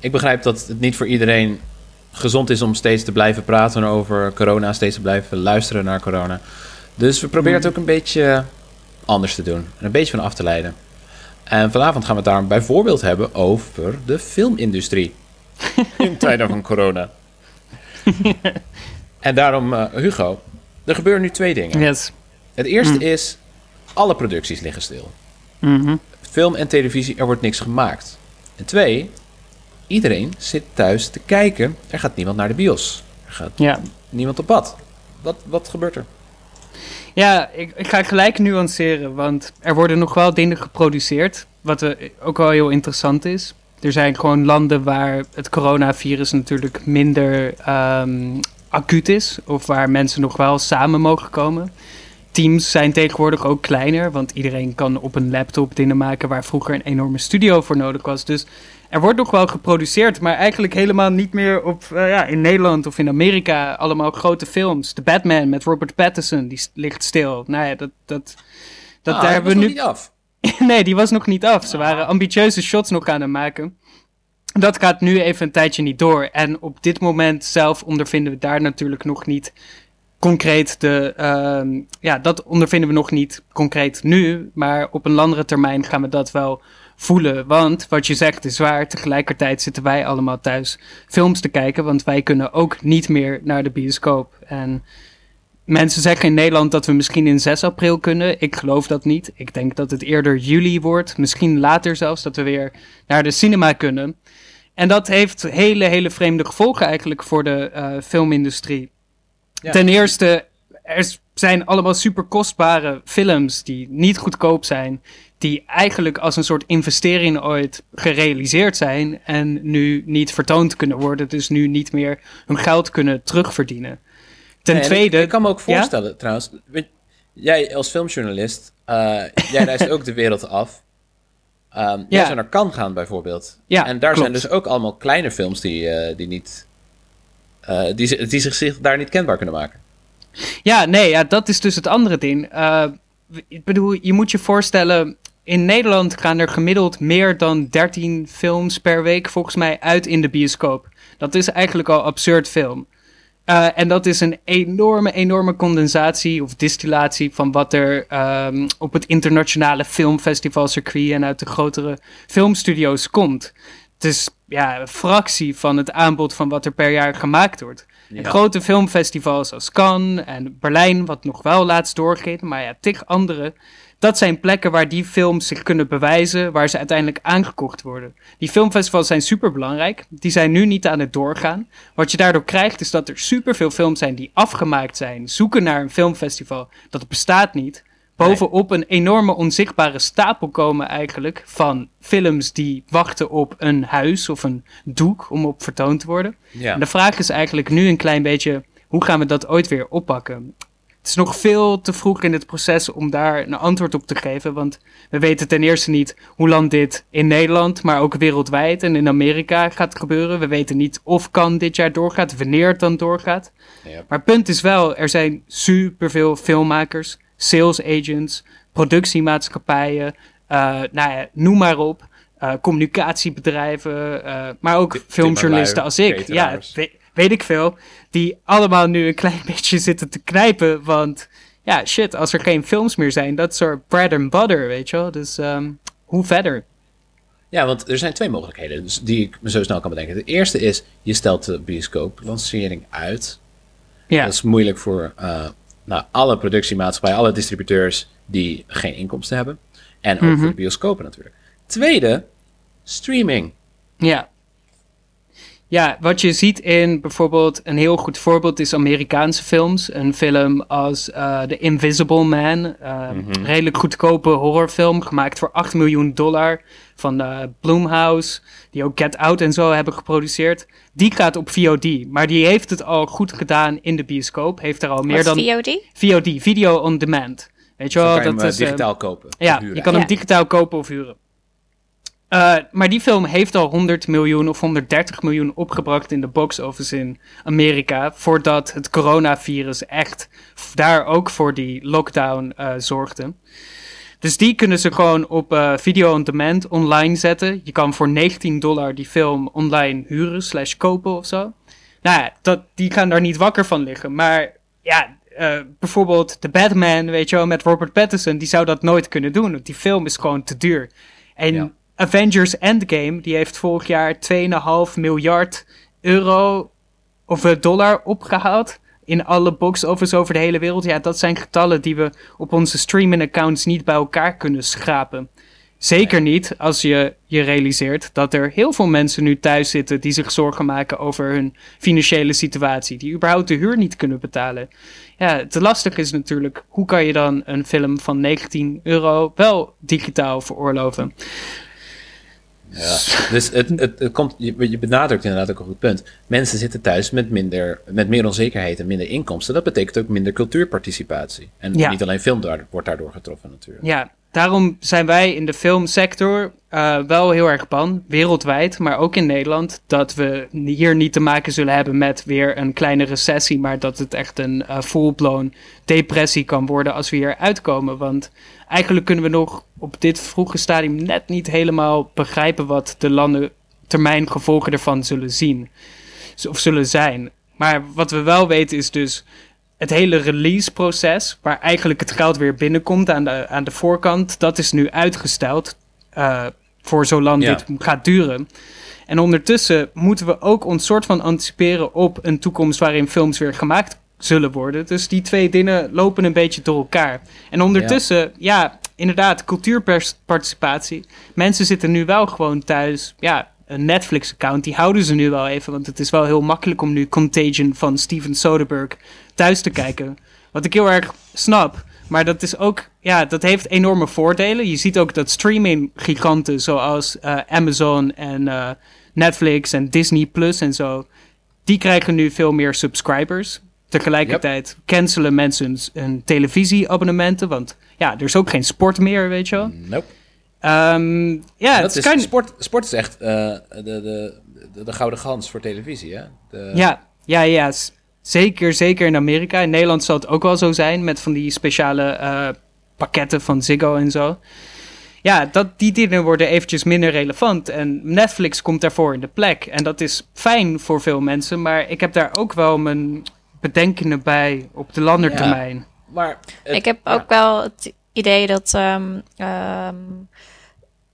C: Ik begrijp dat het niet voor iedereen gezond is om steeds te blijven praten over corona, steeds te blijven luisteren naar corona. Dus we proberen het ook een beetje anders te doen en een beetje van af te leiden. En vanavond gaan we het daarom bijvoorbeeld hebben over de filmindustrie in tijden van corona. en daarom, eh, Hugo, er gebeuren nu twee dingen.
E: Yes.
C: Het eerste is, alle producties liggen stil.
E: Mhm.
C: Film en televisie, er wordt niks gemaakt. En twee, iedereen zit thuis te kijken. Er gaat niemand naar de bios. Er gaat
E: Ja.
C: niemand op pad. Wat, wat gebeurt er?
E: Ja, ik, ik ga gelijk nuanceren, want er worden nog wel dingen geproduceerd, wat ook wel heel interessant is. Er zijn gewoon landen waar het coronavirus natuurlijk minder ehm, acuut is, of waar mensen nog wel samen mogen komen. Teams zijn tegenwoordig ook kleiner, want iedereen kan op een laptop dingen maken waar vroeger een enorme studio voor nodig was. Dus er wordt nog wel geproduceerd, maar eigenlijk helemaal niet meer op, eh, ja, in Nederland of in Amerika. Allemaal grote films. The Batman met Robert Pattinson, die ligt stil. Nou ja, dat, dat, dat
C: Ah,
E: daar hebben we
C: was
E: nu...
C: nog niet af.
E: nee, die was nog niet af. Ze waren ambitieuze shots nog aan het maken. Dat gaat nu even een tijdje niet door. En op dit moment zelf ondervinden we daar natuurlijk nog niet concreet de. ehm, ja, dat ondervinden we nog niet concreet nu. Maar op een langere termijn gaan we dat wel voelen. Want wat je zegt is waar. Tegelijkertijd zitten wij allemaal thuis films te kijken. Want wij kunnen ook niet meer naar de bioscoop. En mensen zeggen in Nederland dat we misschien in 6 april kunnen. Ik geloof dat niet. Ik denk dat het eerder juli wordt. Misschien later zelfs dat we weer naar de cinema kunnen. En dat heeft hele, hele vreemde gevolgen eigenlijk voor de eh, filmindustrie.
C: Ja.
E: Ten eerste, er zijn allemaal super kostbare films die niet goedkoop zijn. Die eigenlijk als een soort investering ooit gerealiseerd zijn. En nu niet vertoond kunnen worden. Dus nu niet meer hun geld kunnen terugverdienen. Ten
C: Nee,
E: tweede.
C: Ik, ik kan me ook
E: Ja?
C: voorstellen, trouwens. Jij als filmjournalist, eh, jij reist ook de wereld af. Jij
E: Ja.
C: zou naar Cannes gaan bijvoorbeeld.
E: Ja,
C: en daar
E: klopt.
C: zijn dus ook allemaal kleine films die, eh, die niet... eh, die, die zich, zich daar niet kenbaar kunnen maken.
E: Ja, nee, ja, dat is dus het andere ding. Eh, ik bedoel, je moet je voorstellen. In Nederland gaan er gemiddeld meer dan 13 films per week volgens mij uit in de bioscoop. Dat is eigenlijk al absurd film. Eh, en dat is een enorme, enorme condensatie of distillatie van wat er ehm, op het internationale filmfestivalcircuit en uit de grotere filmstudio's komt. Het is ja, een fractie van het aanbod van wat er per jaar gemaakt wordt. Grote filmfestivals als Cannes en Berlijn, wat nog wel laatst doorging, maar ja, tig andere. Dat zijn plekken waar die films zich kunnen bewijzen, waar ze uiteindelijk aangekocht worden. Die filmfestivals zijn super belangrijk. Die zijn nu niet aan het doorgaan. Wat je daardoor krijgt, is dat er superveel films zijn die afgemaakt zijn, zoeken naar een filmfestival. Dat bestaat niet. Bovenop een enorme onzichtbare stapel komen eigenlijk van films die wachten op een huis of een doek om op vertoond te worden.
C: Ja.
E: En de vraag is eigenlijk nu een klein beetje, hoe gaan we dat ooit weer oppakken? Het is nog veel te vroeg in het proces om daar een antwoord op te geven, want we weten ten eerste niet hoe lang dit in Nederland, maar ook wereldwijd en in Amerika gaat gebeuren. We weten niet of kan dit jaar doorgaat, wanneer het dan doorgaat.
C: Ja.
E: Maar het punt is wel, er zijn superveel filmmakers, sales agents, productiemaatschappijen, eh, nou ja, noem maar op. eh, communicatiebedrijven, eh, maar ook filmjournalisten als ik. Ja,
C: cateraars.
E: weet ik veel. Die allemaal nu een klein beetje zitten te knijpen. Want ja, shit, als er geen films meer zijn, dat our bread and butter, weet je wel. Dus ehm, hoe verder?
C: Ja, want er zijn twee mogelijkheden dus die ik me zo snel kan bedenken. De eerste is, je stelt de bioscooplancering uit.
E: Ja,
C: Dat is moeilijk voor nou, alle productiemaatschappijen, alle distributeurs die geen inkomsten hebben. En ook
E: Mhm.
C: voor de bioscopen natuurlijk. Tweede, streaming.
E: ja. Ja, wat je ziet in bijvoorbeeld een heel goed voorbeeld is Amerikaanse films. Een film als eh The Invisible Man. eh,
C: Mhm.
E: Redelijk goedkope horrorfilm, gemaakt voor 8 miljoen dollar. Van eh Blumhouse, die ook Get Out en zo hebben geproduceerd. Die gaat op VOD, maar die heeft het al goed gedaan in de bioscoop. Heeft er al meer
D: Wat is
E: dan
D: VOD?
E: VOD, video on demand. Weet je wel,
C: je hem
E: dat
C: eh,
E: is... eh,
C: digitaal kopen.
E: ja, je kan hem digitaal kopen of huren. Eh, maar die film heeft al 100 miljoen of 130 miljoen opgebracht in de box office in Amerika. Voordat het coronavirus echt daar ook voor die lockdown eh, zorgde. Dus die kunnen ze gewoon op eh, video on demand online zetten. Je kan voor 19 dollar die film online huren slash kopen of zo. Nou ja, dat, die gaan daar niet wakker van liggen. Maar ja, eh, bijvoorbeeld The Batman, weet je wel, met Robert Pattinson, die zou dat nooit kunnen doen. Want die film is gewoon te duur. En
C: Ja.
E: Avengers Endgame, die heeft vorig jaar 2,5 miljard euro of eh, dollar opgehaald. In alle box office over de hele wereld. Ja, dat zijn getallen die we op onze streaming accounts niet bij elkaar kunnen schrapen. Zeker niet als je je realiseert dat er heel veel mensen nu thuis zitten die zich zorgen maken over hun financiële situatie. Die überhaupt de huur niet kunnen betalen. Ja, het lastige is natuurlijk, hoe kan je dan een film van 19 euro wel digitaal veroorloven?
C: Ja. Dus het, het, het komt, je, je benadrukt inderdaad ook een goed punt. Mensen zitten thuis met, minder, met meer onzekerheid en minder inkomsten. Dat betekent ook minder cultuurparticipatie. En
E: Ja.
C: niet alleen film daar, wordt daardoor getroffen natuurlijk.
E: Ja, daarom zijn wij in de filmsector eh, wel heel erg bang, wereldwijd, maar ook in Nederland, dat we hier niet te maken zullen hebben met weer een kleine recessie, maar dat het echt een eh full-blown depressie kan worden als we hier uitkomen. Want eigenlijk kunnen we nog op dit vroege stadium net niet helemaal begrijpen wat de lange termijn gevolgen ervan zullen zien. Of zullen zijn. Maar wat we wel weten is dus het hele release-proces, waar eigenlijk het geld weer binnenkomt aan de, aan de voorkant, dat is nu uitgesteld eh, voor zolang
C: Ja.
E: dit gaat duren. En ondertussen moeten we ook ons soort van anticiperen op een toekomst waarin films weer gemaakt zullen worden. Dus die twee dingen lopen een beetje door elkaar. En ondertussen, ja, inderdaad, cultuurparticipatie. Mensen zitten nu wel gewoon thuis. Ja, een Netflix-account, die houden ze nu wel even. Want het is wel heel makkelijk om nu Contagion van Steven Soderbergh thuis te kijken. Wat ik heel erg snap. Maar dat is ook, ja, dat heeft enorme voordelen. Je ziet ook dat streaming-giganten zoals eh, Amazon en eh, Netflix en Disney Plus en zo, die krijgen nu veel meer subscribers. Tegelijkertijd cancelen mensen hun, hun televisieabonnementen, want ja, er is ook geen sport meer, weet je wel.
C: Nope.
E: Ehm, ja,
C: dat
E: het
C: is,
E: kan...
C: sport, sport is echt eh, de, de, de, de gouden gans voor televisie. Hè? De,
E: Ja, ja, ja. Zeker, zeker in Amerika. In Nederland zal het ook wel zo zijn met van die speciale eh, pakketten van Ziggo en zo. Ja, dat, die dingen worden eventjes minder relevant. En Netflix komt daarvoor in de plek. En dat is fijn voor veel mensen. Maar ik heb daar ook wel mijn bedenkingen bij op de lange
C: Ja. Maar het-
D: ik heb
C: ja.
D: ook wel het idee dat. ehm, ehm,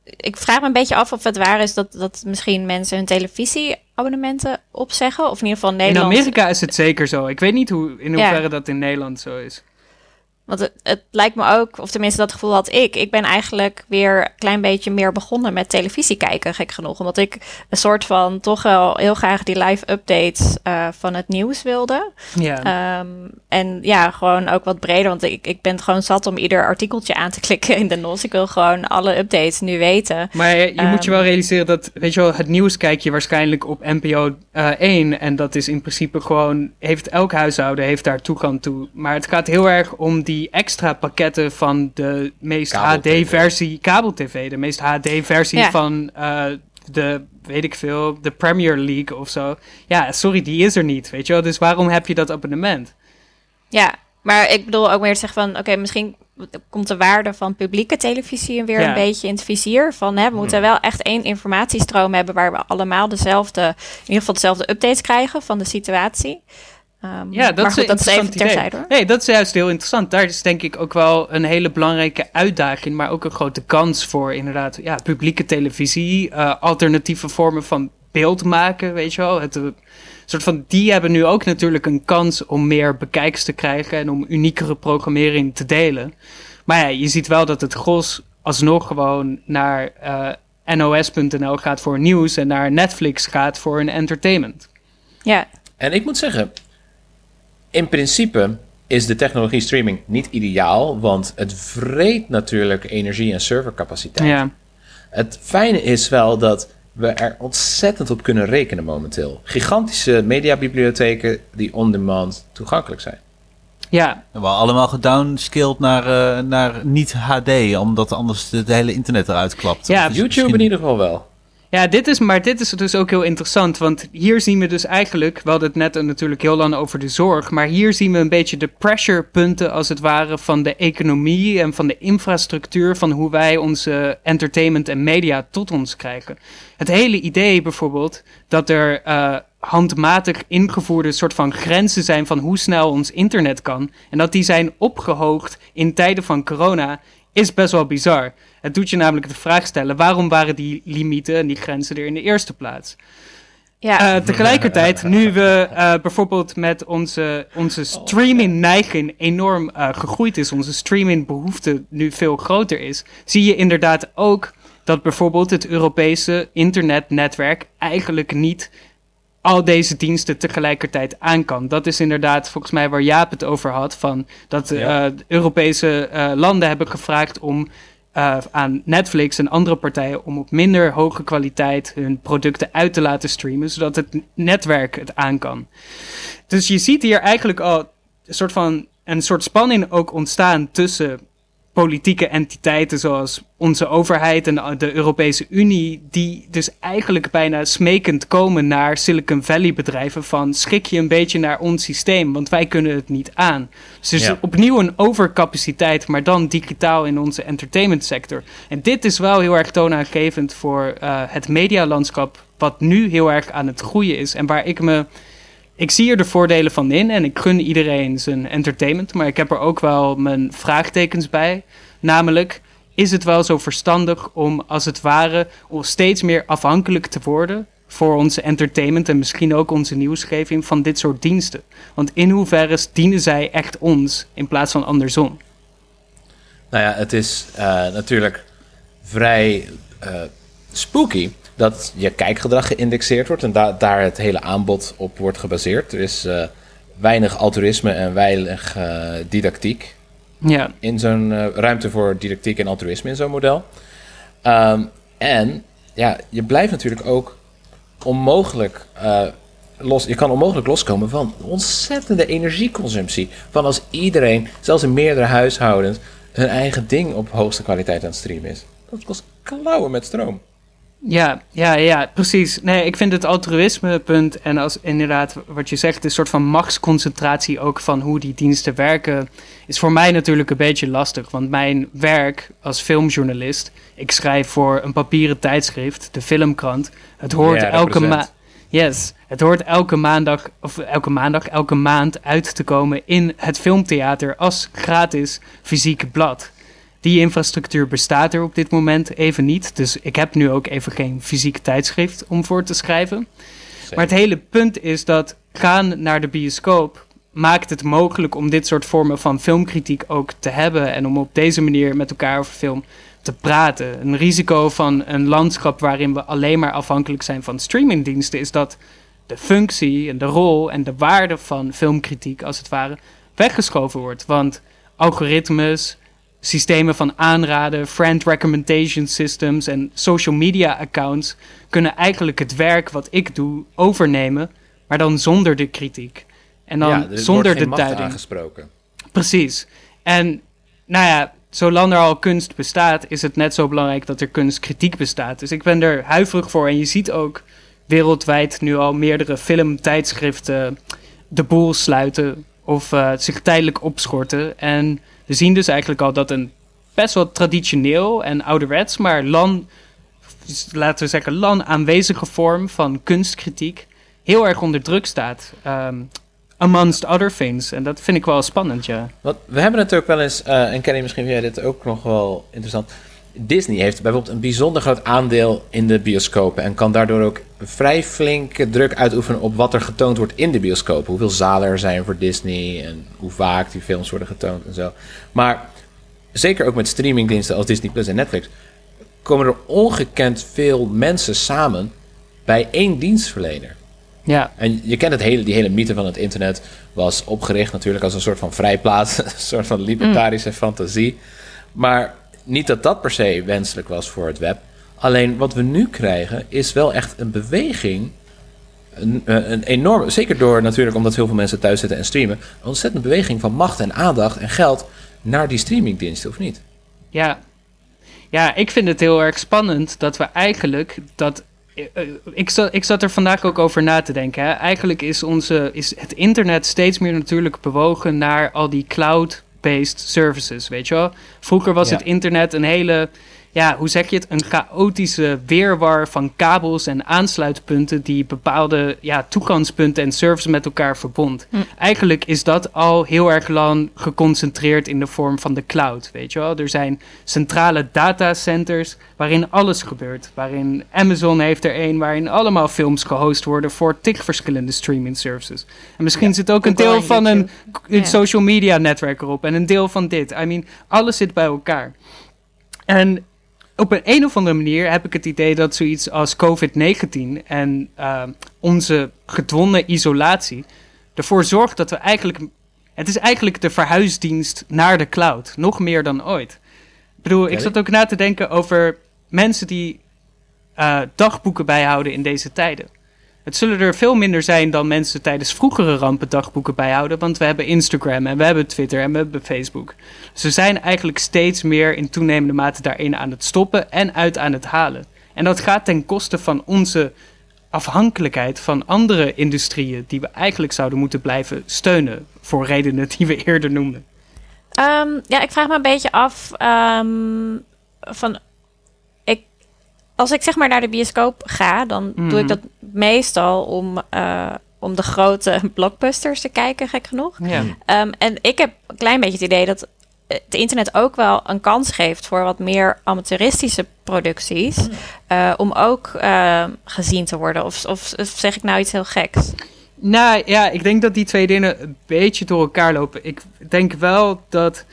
D: ik vraag me een beetje af of het waar is dat, dat misschien mensen hun televisieabonnementen opzeggen. Of in ieder geval
E: In
D: Nederland.
E: Amerika is het zeker zo. Ik weet niet hoe, in
D: Ja.
E: hoeverre dat in Nederland zo is.
D: Want het, het lijkt me ook, of tenminste dat gevoel had ik. Ik ben eigenlijk weer een klein beetje meer begonnen met televisie kijken, gek genoeg. Omdat ik een soort van toch wel heel graag die live updates eh, van het nieuws wilde.
E: Ja.
D: Ehm, en ja, gewoon ook wat breder. Want ik, ik ben gewoon zat om ieder artikeltje aan te klikken in de NOS. Ik wil gewoon alle updates nu weten.
E: Maar je, je moet je
D: Ehm.
E: wel realiseren dat, weet je wel, het nieuws kijk je waarschijnlijk op NPO eh 1. En dat is in principe gewoon, heeft elk huishouden heeft daar toegang toe. Maar het gaat heel erg om die extra pakketten van de meest. HD-versie, kabel-tv. De meest HD-versie
D: Ja.
E: van eh, de, weet ik veel, de Premier League of zo. Ja, sorry, die is er niet, weet je wel. Dus waarom heb je dat abonnement?
D: Ja, maar ik bedoel ook meer te zeggen van... Oké, misschien komt de waarde van publieke televisie weer
E: Ja.
D: een beetje in het vizier. Van, hè, we moeten wel echt één informatiestroom hebben... waar we allemaal dezelfde, in ieder geval dezelfde updates krijgen van de situatie. Ehm,
E: Ja, dat
D: maar goed,
E: een
D: dat is even terzijde hoor.
E: Nee, dat is juist heel interessant. Daar is denk ik ook wel een hele belangrijke uitdaging, maar ook een grote kans voor inderdaad ja, publieke televisie, eh, alternatieve vormen van beeld maken, weet je wel. Het, eh, soort van, die hebben nu ook natuurlijk een kans om meer bekijks te krijgen en om uniekere programmering te delen. Maar ja, je ziet wel dat het gros alsnog gewoon naar eh, NOS.nl gaat voor nieuws en naar Netflix gaat voor een entertainment.
D: Ja,
C: En ik moet zeggen, in principe is de technologie streaming niet ideaal, want het vreet natuurlijk energie en servercapaciteit.
E: Ja.
C: Het fijne is wel dat we er ontzettend op kunnen rekenen momenteel. Gigantische mediabibliotheken die on-demand toegankelijk zijn.
E: Ja,
B: We allemaal gedownscaled naar, eh, naar niet HD, omdat anders het hele internet eruit klapt.
E: Ja,
B: Dus
C: YouTube
B: misschien-
C: in ieder geval wel.
E: Ja, dit is, maar dit is dus ook heel interessant. Want hier zien we dus eigenlijk, we hadden het net natuurlijk heel lang over de zorg. Maar hier zien we een beetje de pressurepunten, als het ware, van de economie en van de infrastructuur. Van hoe wij onze entertainment en media tot ons krijgen. Het hele idee bijvoorbeeld dat er eh, handmatig ingevoerde soort van grenzen zijn van hoe snel ons internet kan. En dat die zijn opgehoogd in tijden van corona, is best wel bizar. Het doet je namelijk de vraag stellen: waarom waren die limieten en die grenzen er in de eerste plaats?
D: ja.
E: Eh, tegelijkertijd, nu we eh, bijvoorbeeld met onze, onze streaming-neiging enorm eh, gegroeid is, onze streaming-behoefte nu veel groter is, zie je inderdaad ook dat bijvoorbeeld het Europese internetnetwerk eigenlijk niet al deze diensten tegelijkertijd aan kan. Dat is inderdaad volgens mij waar Jaap het over had, van dat eh,
C: Ja.
E: Europese eh, landen hebben gevraagd om eh, aan Netflix en andere partijen om op minder hoge kwaliteit hun producten uit te laten streamen, zodat het netwerk het aan kan. Dus je ziet hier eigenlijk al een soort van een soort spanning ook ontstaan tussen politieke entiteiten zoals onze overheid en de Europese Unie, die dus eigenlijk bijna smekend komen naar Silicon Valley bedrijven van schik je een beetje naar ons systeem, want wij kunnen het niet aan. Dus er is
C: Ja.
E: opnieuw een overcapaciteit, maar dan digitaal in onze entertainment sector. En dit is wel heel erg toonaangevend voor eh, het medialandschap, wat nu heel erg aan het groeien is en waar ik me ik zie er de voordelen van in en ik gun iedereen zijn entertainment, maar ik heb er ook wel mijn vraagtekens bij. Namelijk, is het wel zo verstandig om als het ware om steeds meer afhankelijk te worden voor onze entertainment en misschien ook onze nieuwsgeving van dit soort diensten? Want in hoeverre dienen zij echt ons in plaats van andersom?
C: Nou ja, het is eh, natuurlijk vrij eh, spooky dat je kijkgedrag geïndexeerd wordt en da- daar het hele aanbod op wordt gebaseerd. Er is eh, weinig altruïsme en weinig eh, didactiek
E: Ja,
C: in zo'n eh, ruimte voor didactiek en altruïsme in zo'n model. Ehm, en ja, je blijft natuurlijk ook onmogelijk los. Je kan onmogelijk loskomen van ontzettende energieconsumptie. Van als iedereen, zelfs in meerdere huishoudens, hun eigen ding op hoogste kwaliteit aan het streamen is. Dat kost klauwen met stroom.
E: Ja, ja, ja, precies. Nee, ik vind het altruïsme-punt en als inderdaad wat je zegt, een soort van machtsconcentratie ook van hoe die diensten werken, is voor mij natuurlijk een beetje lastig. Want mijn werk als filmjournalist, ik schrijf voor een papieren tijdschrift, de Filmkrant. Het hoort
C: Ja,
E: elke maand. Yes, het hoort elke maandag, of elke maandag, elke maand uit te komen in het filmtheater als gratis fysiek blad. Die infrastructuur bestaat er op dit moment even niet. Dus ik heb nu ook even geen fysiek tijdschrift om voor te schrijven. Maar het hele punt is dat gaan naar de bioscoop maakt het mogelijk om dit soort vormen van filmkritiek ook te hebben. En om op deze manier met elkaar over film te praten. Een risico van een landschap waarin we alleen maar afhankelijk zijn van streamingdiensten is dat de functie en de rol en de waarde van filmkritiek als het ware weggeschoven wordt. Want algoritmes, systemen van aanraden, friend recommendation systems en social media accounts kunnen eigenlijk het werk wat ik doe overnemen, maar dan zonder de kritiek. En dan
C: ja, er
E: zonder de duiding.
C: aangesproken.
E: Precies. En nou ja, zolang er al kunst bestaat, is het net zo belangrijk dat er kunstkritiek bestaat. Dus ik ben er huiverig voor. En je ziet ook wereldwijd nu al meerdere filmtijdschriften de boel sluiten of eh, zich tijdelijk opschorten. En we zien dus eigenlijk al dat een best wel traditioneel en ouderwets, maar lan, laten we zeggen, lan aanwezige vorm van kunstkritiek heel erg onder druk staat. Ehm, amongst other things. En dat vind ik wel spannend, ja.
C: Want we hebben ook wel eens, eh, en Kenny, misschien vind jij dit ook nog wel interessant. Disney heeft bijvoorbeeld een bijzonder groot aandeel in de bioscopen en kan daardoor ook vrij flinke druk uitoefenen op wat er getoond wordt in de bioscopen. Hoeveel zalen er zijn voor Disney en hoe vaak die films worden getoond en zo. Maar zeker ook met streamingdiensten als Disney Plus en Netflix komen er ongekend veel mensen samen bij één dienstverlener.
E: Ja,
C: En je kent het hele, die hele mythe van het internet was opgericht natuurlijk als een soort van vrijplaats, een soort van libertarische fantasie. Maar niet dat dat per se wenselijk was voor het web. Alleen wat we nu krijgen is wel echt een beweging. Een, een een enorme, zeker door natuurlijk omdat heel veel mensen thuis zitten en streamen. Een ontzettende beweging van macht en aandacht en geld naar die streamingdiensten, of niet?
E: ja. Ja, ik vind het heel erg spannend dat we eigenlijk dat. eh, eh, Ik zat, ik zat er vandaag ook over na te denken. Hè. Eigenlijk is, onze, is het internet steeds meer natuurlijk bewogen naar al die cloud-based services, weet je wel? Vroeger was
C: Ja.
E: het internet een hele, ja, hoe zeg je het? Een chaotische weerwar van kabels en aansluitpunten die bepaalde ja, toegangspunten en services met elkaar verbond. Eigenlijk is dat al heel erg lang geconcentreerd in de vorm van de cloud, weet je wel? Er zijn centrale datacenters waarin alles gebeurt. Waarin Amazon heeft er een, waarin allemaal films gehost worden voor tig verschillende streaming services. En misschien zit ook een deel van een, een
D: Ja.
E: social media netwerk erop en een deel van dit. I mean, alles zit bij elkaar. En op een, een of andere manier heb ik het idee dat zoiets als COVID-19 en eh, onze gedwongen isolatie ervoor zorgt dat we eigenlijk. Het is eigenlijk de verhuisdienst naar de cloud, nog meer dan ooit. Ik bedoel, ik zat ook na te denken over mensen die eh, dagboeken bijhouden in deze tijden. Het zullen er veel minder zijn dan mensen tijdens vroegere rampen dagboeken bijhouden, want we hebben Instagram en we hebben Twitter en we hebben Facebook. We zijn eigenlijk steeds meer in toenemende mate daarin aan het stoppen en uit aan het halen. En dat gaat ten koste van onze afhankelijkheid van andere industrieën die we eigenlijk zouden moeten blijven steunen voor redenen die we eerder noemden.
D: Ehm, ja, ik vraag me een beetje af ehm, van... Als ik zeg maar naar de bioscoop ga, dan doe
E: Mhm.
D: ik dat meestal om, eh, om de grote blockbusters te kijken, gek genoeg.
E: Ja.
D: Ehm, en ik heb een klein beetje het idee dat het internet ook wel een kans geeft voor wat meer amateuristische producties. eh, om ook eh, gezien te worden. Of, of, of zeg ik nou iets heel geks?
E: Nou ja, ik denk dat die twee dingen een beetje door elkaar lopen. Ik denk wel dat,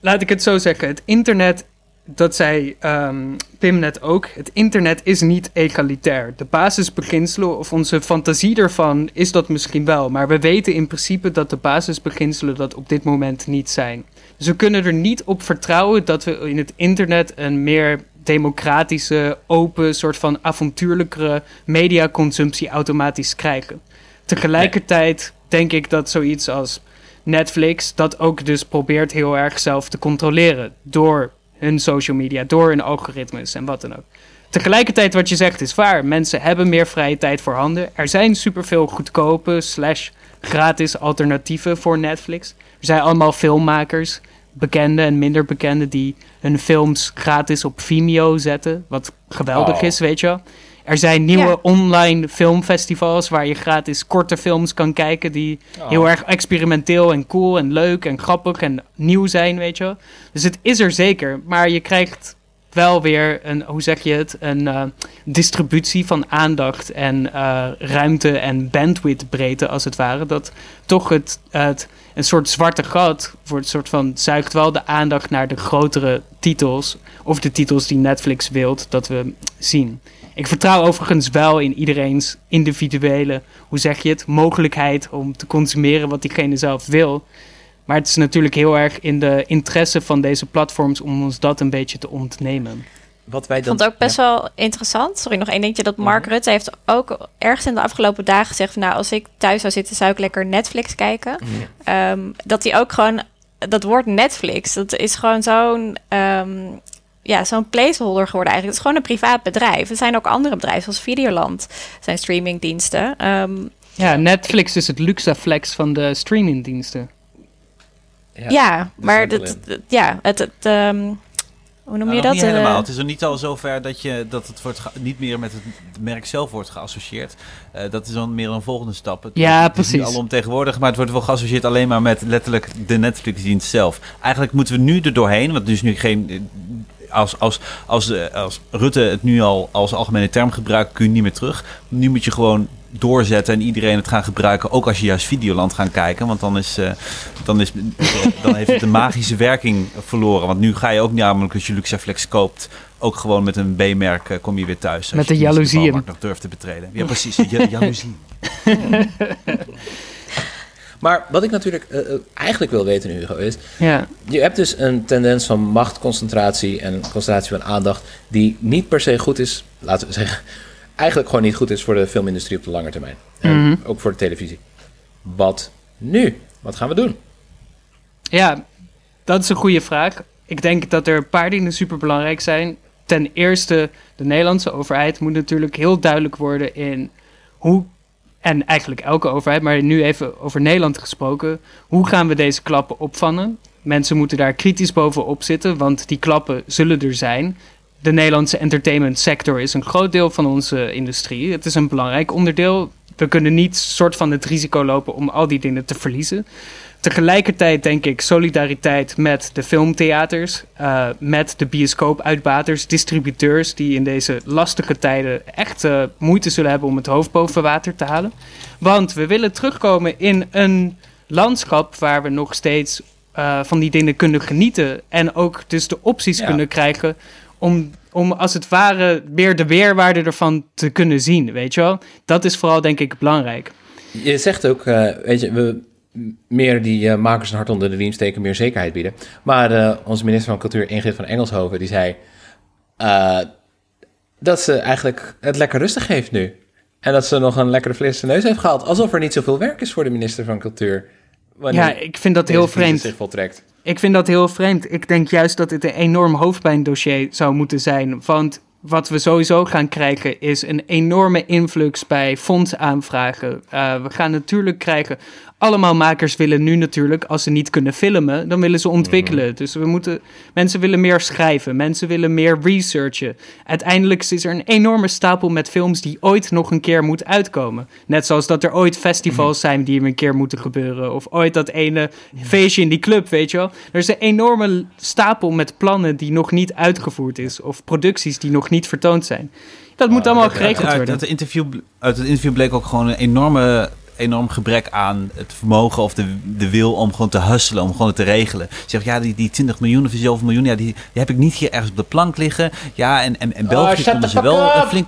E: laat ik het zo zeggen, het internet, dat zei ehm, Pim net ook, het internet is niet egalitair. De basisbeginselen of onze fantasie ervan is dat misschien wel, maar we weten in principe dat de basisbeginselen dat op dit moment niet zijn. Dus we kunnen er niet op vertrouwen dat we in het internet een meer democratische, open, soort van avontuurlijkere mediaconsumptie automatisch krijgen. Tegelijkertijd denk ik dat zoiets als Netflix dat ook dus probeert heel erg zelf te controleren door hun social media, door hun algoritmes en wat dan ook. Tegelijkertijd wat je zegt is waar. Mensen hebben meer vrije tijd voor handen. Er zijn superveel goedkope slash gratis alternatieven voor Netflix. Er zijn allemaal filmmakers, bekende en minder bekende, die hun films gratis op Vimeo zetten. Wat geweldig
C: Oh.
E: is, weet je wel. Er zijn nieuwe
D: Ja.
E: online filmfestivals waar je gratis korte films kan kijken die heel erg experimenteel en cool en leuk en grappig en nieuw zijn, weet je wel. Dus het is er zeker, maar je krijgt wel weer een, hoe zeg je het, een eh, distributie van aandacht en eh, ruimte en bandwidthbreedte als het ware. Dat toch het, het een soort zwarte gat voor het soort van zuigt wel de aandacht naar de grotere titels of de titels die Netflix wilt dat we zien. Ik vertrouw overigens wel in iedereen's individuele, hoe zeg je het, mogelijkheid om te consumeren wat diegene zelf wil. Maar het is natuurlijk heel erg in de interesse van deze platforms om ons dat een beetje te ontnemen.
C: Wat wij
D: Ik
C: dan,
D: vond het ook best wel interessant. Sorry, nog één dingetje. Dat Mark Rutte heeft ook ergens in de afgelopen dagen gezegd... Van, nou, als ik thuis zou zitten, zou ik lekker Netflix kijken. Ehm, dat hij ook gewoon... Dat woord Netflix, dat is gewoon zo'n... ehm, ja, zo'n placeholder geworden eigenlijk. Het is gewoon een privaat bedrijf. Er zijn ook andere bedrijven, zoals Videoland. zijn streamingdiensten. Ehm,
E: Ja, Netflix is het Luxaflex van de streamingdiensten.
C: Ja,
D: ja, maar dat, ja, het, het, ehm, hoe noem
B: Nou,
D: je
B: nog
D: dat?
B: Niet
D: Eh,
B: helemaal. Het is nog niet al zover dat, je, dat het wordt ge- niet meer met het merk zelf wordt geassocieerd. Eh, dat is dan meer een volgende stap. Het,
E: Ja,
B: het is niet
E: precies.
B: alomtegenwoordig, maar het wordt wel geassocieerd alleen maar met letterlijk de Netflix-dienst zelf. Eigenlijk moeten we nu er doorheen, want er is nu geen... Als, als, als, eh, als Rutte het nu al als algemene term gebruikt, kun je niet meer terug. Nu moet je gewoon doorzetten en iedereen het gaan gebruiken. Ook als je juist Videoland gaan kijken. Want dan, is, eh, dan, is, dan heeft het de magische werking verloren. Want nu ga je ook namelijk als je Luxaflex koopt... ook gewoon met een B-merk eh, kom je weer thuis. Als
E: Met
B: je
E: de
B: tenminste
E: jaloezieën.
B: bouwmarkt nog durft te betreden. Ja, precies. Ja, jaloezie.
C: Maar wat ik natuurlijk eh, eh, eigenlijk wil weten, Hugo, is...
E: Ja.
C: Je hebt dus een tendens van machtconcentratie en concentratie van aandacht... die niet per se goed is, laten we zeggen... eigenlijk gewoon niet goed is voor de filmindustrie op de lange termijn. En
E: Mhm.
C: ook voor de televisie. Wat nu? Wat gaan we doen?
E: Ja, dat is een goede vraag. Ik denk dat er een paar dingen super belangrijk zijn. Ten eerste, de Nederlandse overheid moet natuurlijk heel duidelijk worden in hoe, en eigenlijk elke overheid, maar nu even over Nederland gesproken, hoe gaan we deze klappen opvangen? Mensen moeten daar kritisch bovenop zitten, want die klappen zullen er zijn. De Nederlandse entertainment sector is een groot deel van onze industrie. Het is een belangrijk onderdeel. We kunnen niet soort van het risico lopen om al die dingen te verliezen. Tegelijkertijd denk ik solidariteit met de filmtheaters, eh, met de bioscoopuitbaters, distributeurs die in deze lastige tijden echt eh, moeite zullen hebben om het hoofd boven water te halen. Want we willen terugkomen in een landschap waar we nog steeds eh, van die dingen kunnen genieten en ook dus de opties
C: Ja.
E: kunnen krijgen om, om als het ware meer de weerwaarde ervan te kunnen zien, weet je wel? Dat is vooral denk ik belangrijk.
C: Je zegt ook, weet je, we meer die eh, makers een hart onder de riem steken, meer zekerheid bieden. Maar eh, onze minister van Cultuur, Ingrid van Engelshoven, die zei eh, dat ze eigenlijk het lekker rustig heeft nu. En dat ze nog een lekkere frisse neus heeft gehaald. Alsof er niet zoveel werk is voor de minister van Cultuur.
E: Ja, ik vind dat heel vreemd.
C: zich voltrekt.
E: Ik vind dat heel vreemd. Ik denk juist dat dit een enorm hoofdpijndossier zou moeten zijn. Want wat we sowieso gaan krijgen is een enorme influx bij fondsaanvragen. Eh, we gaan natuurlijk krijgen. Allemaal makers willen nu natuurlijk, als ze niet kunnen filmen, dan willen ze ontwikkelen. Dus we moeten. Mensen willen meer schrijven, mensen willen meer researchen. Uiteindelijk is er een enorme stapel met films die ooit nog een keer moet uitkomen. Net zoals dat er ooit festivals zijn die een keer moeten gebeuren. Of ooit dat ene feestje in die club, weet je wel. Er is een enorme stapel met plannen die nog niet uitgevoerd is. Of producties die nog niet vertoond zijn. Dat moet allemaal geregeld
B: uit,
E: worden.
B: uit, de interview, uit het interview bleek ook gewoon een enorme, enorm gebrek aan het vermogen of de, de wil om gewoon te hustelen, om gewoon het te regelen. Ze zegt, ja, die, die 20 miljoen of zoveel miljoen, ja, die, die heb ik niet hier ergens op de plank liggen. Ja, en, en, en België
C: Oh,
B: konden ze wel flink...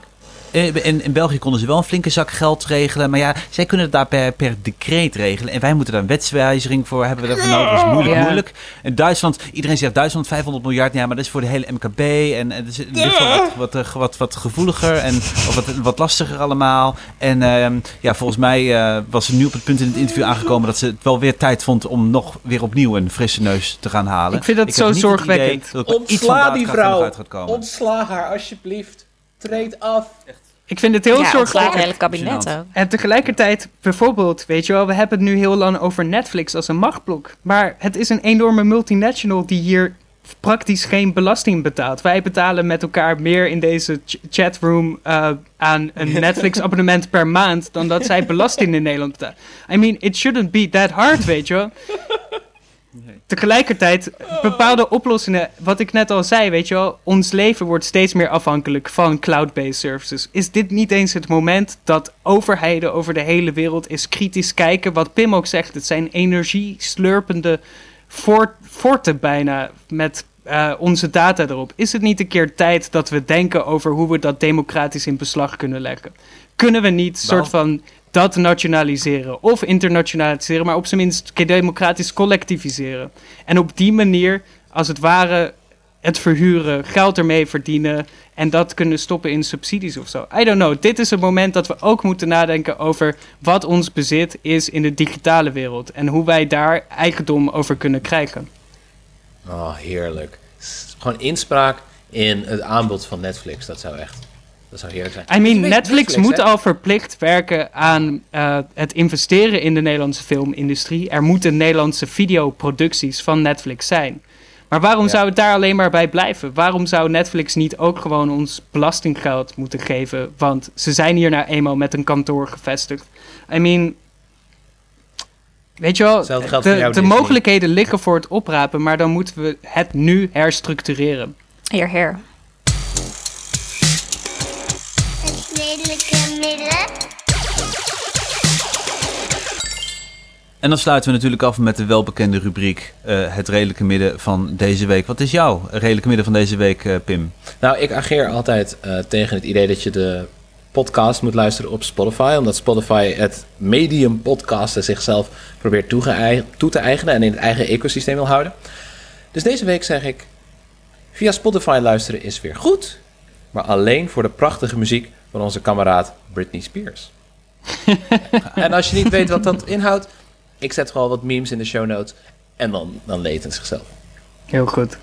B: eh, In, in België konden ze wel een flinke zak geld regelen. Maar ja, zij kunnen het daar per, per decreet regelen. En wij moeten daar een wetswijziging voor hebben. We daarvoor nodig. Dat is moeilijk,
E: Ja.
B: moeilijk. En Duitsland, iedereen zegt Duitsland 500 miljard. Ja, maar dat is voor de hele MKB. En, en dat is ligt wel wat, wat, eh, wat, wat gevoeliger en of wat, wat lastiger allemaal. En ehm, ja, volgens mij eh, was ze nu op het punt in het interview aangekomen dat ze het wel weer tijd vond om nog weer opnieuw een frisse neus te gaan halen.
E: Ik vind dat zo
B: het
E: zorgwekkend.
B: dat
C: Ontsla die vrouw. Ontsla haar alsjeblieft. Treed af.
E: Ik vind het heel
D: ja, ontslaat het hele kabinet ook.
E: En tegelijkertijd, bijvoorbeeld, weet je wel, we hebben het nu heel lang over Netflix als een machtblok. Maar het is een enorme multinational die hier praktisch geen belasting betaalt. Wij betalen met elkaar meer in deze ch- chatroom eh, aan een Netflix-abonnement per maand dan dat zij belasting in Nederland betalen. I mean, it shouldn't be that hard, weet je wel. Tegelijkertijd, bepaalde oplossingen, wat ik net al zei, weet je wel, ons leven wordt steeds meer afhankelijk van cloud-based services. Is dit niet eens het moment dat overheden over de hele wereld eens kritisch kijken? Wat Pim ook zegt, het zijn energieslurpende fort, forten bijna met eh, onze data erop. Is het niet een keer tijd dat we denken over hoe we dat democratisch in beslag kunnen leggen? Kunnen we niet
B: Nou.
E: soort van dat nationaliseren of internationaliseren, maar op zijn minst democratisch collectiviseren. En op die manier, als het ware, het verhuren, geld ermee verdienen en dat kunnen stoppen in subsidies of zo. I don't know. Dit is het moment dat we ook moeten nadenken over wat ons bezit is in de digitale wereld en hoe wij daar eigendom over kunnen krijgen.
C: Oh, heerlijk. Gewoon inspraak in het aanbod van Netflix. Dat zou echt... Dat zou heerlijk zijn.
E: I mean, Netflix
C: hè?
E: moet al verplicht werken aan eh, het investeren in de Nederlandse filmindustrie. Er moeten Nederlandse videoproducties van Netflix zijn. Maar waarom
C: Ja.
E: zou het daar alleen maar bij blijven? Waarom zou Netflix niet ook gewoon ons belastinggeld moeten geven? Want ze zijn hier nou eenmaal met een kantoor gevestigd. I mean, weet je wel, de,
C: jou,
E: de
C: Disney.
E: mogelijkheden liggen voor het oprapen, maar dan moeten we het nu herstructureren.
D: Heer, heer.
B: En dan sluiten we natuurlijk af met de welbekende rubriek eh, Het Redelijke Midden van deze week. Wat is jouw Redelijke Midden van deze week, eh, Pim?
C: Nou, ik ageer altijd eh, tegen het idee dat je de podcast moet luisteren op Spotify. Omdat Spotify het medium podcasten zichzelf probeert toe te eigenen en in het eigen ecosysteem wil houden. Dus deze week zeg ik, via Spotify luisteren is weer goed. Maar alleen voor de prachtige muziek van onze kameraad Britney Spears. en als je niet weet wat dat inhoudt, ik zet gewoon wat memes in de show notes. En dan, dan leed het zichzelf.
E: Heel goed.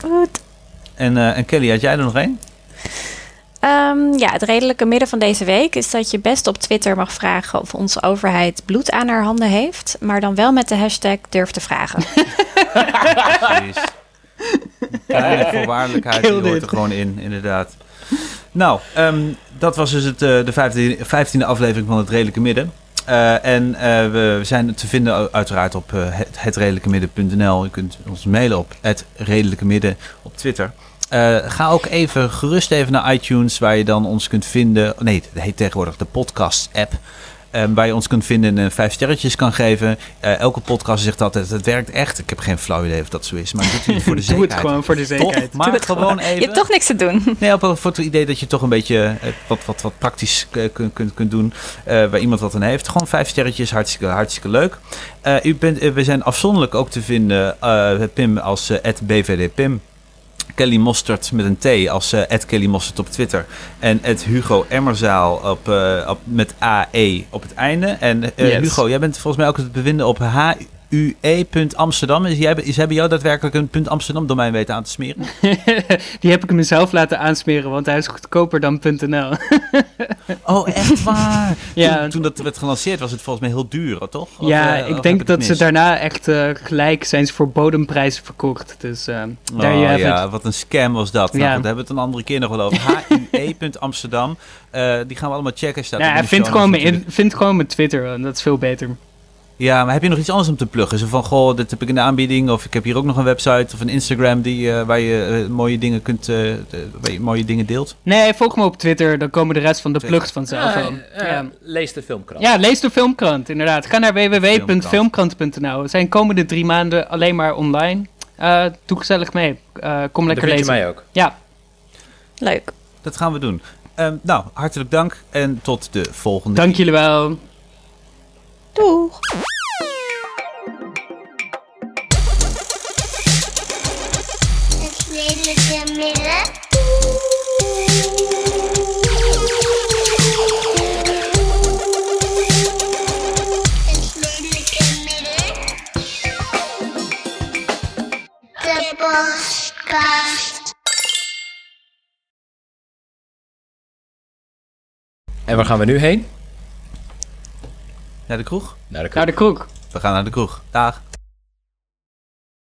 D: Goed.
B: En, eh, en Kelly, had jij er nog één?
D: Ehm, ja, het redelijke midden van deze week is dat je best op Twitter mag vragen of onze overheid bloed aan haar handen heeft, maar dan wel met de hashtag durf te vragen.
B: Precies. De voorwaardelijkheid die hoort er gewoon in, inderdaad. Nou, ehm, dat was dus het, eh, de vijftiende, vijftiende aflevering van Het Redelijke Midden. Eh, en eh, we zijn te vinden uiteraard op eh, het, hetredelijkemidden.nl. Je kunt ons mailen op het Redelijke Midden op Twitter. Eh, ga ook even gerust even naar iTunes, waar je dan ons kunt vinden. Nee, het heet tegenwoordig de podcast-app. Eh, waar je ons kunt vinden en vijf sterretjes kan geven. Eh, elke podcast zegt altijd, het werkt echt. Ik heb geen flauw idee of dat zo is, maar doet u voor de
E: Doe
B: zekerheid.
E: het gewoon voor de
B: Toch?
E: zekerheid.
B: Maar
D: Doe het
B: gewoon
D: Je
B: even.
D: hebt toch niks te doen.
B: Nee, op, voor het idee dat je toch een beetje eh, wat, wat, wat praktisch eh, kunt, kunt, kunt doen. eh, waar iemand wat aan heeft. Gewoon vijf sterretjes, hartstikke, hartstikke leuk. Eh, u bent, eh, we zijn afzonderlijk ook te vinden, eh, Pim als eh @bvdpim. Kelly Mostert met een T als eh Kelly Mostert op Twitter. En Hugo Emmerzaal op, eh, op, met AE op het einde. En eh,
E: Yes.
B: Hugo, jij bent volgens mij ook te bevinden op HUE.amsterdam. Is, jij, is, hebben jou daadwerkelijk een punt Amsterdam domein weten aan te smeren?
E: Die heb ik mezelf laten aansmeren, want hij is goedkoper dan .nl.
B: Oh, echt waar?
E: Ja.
B: Toen, toen dat werd gelanceerd was het volgens mij heel duur, toch? Of,
E: ja,
B: eh,
E: ik denk dat ze
B: mis?
E: daar echt eh, gelijk zijn ze voor bodemprijzen verkocht. Dus eh daar
B: Oh,
E: je
B: ja,
E: it.
B: wat een scam was dat. Nou,
E: Ja.
B: daar hebben we het een andere keer nog wel over. HUE.amsterdam. Eh die gaan we allemaal checken. Staat
E: Nou, ja,
B: de
E: vind, gewoon mijn vind gewoon mijn Twitter, dat is veel beter.
B: Ja, maar heb je nog iets anders om te pluggen? Zo van, goh, dit heb ik in de aanbieding. Of ik heb hier ook nog een website of een Instagram die, eh, waar je eh, mooie dingen kunt, eh, waar je mooie dingen deelt.
E: Nee, volg me op Twitter, dan komen de rest van de plugs vanzelf
C: eh,
E: Ja.
C: Lees de filmkrant.
E: Ja, lees de filmkrant, inderdaad. Ga naar www.filmkrant.nl. We zijn komende drie maanden alleen maar online. Eh, doe gezellig mee. Eh, kom lekker
C: vind je
E: lezen.
C: mij ook.
E: Ja,
D: Leuk.
B: Dat gaan we doen. Ehm, nou, hartelijk dank en tot de volgende
E: dank jullie wel.
D: Doeg.
A: Het midden.
C: En waar gaan we nu heen?
B: Naar de kroeg?
C: Naar de
E: Naar de kroeg.
B: We gaan naar de kroeg. Dag.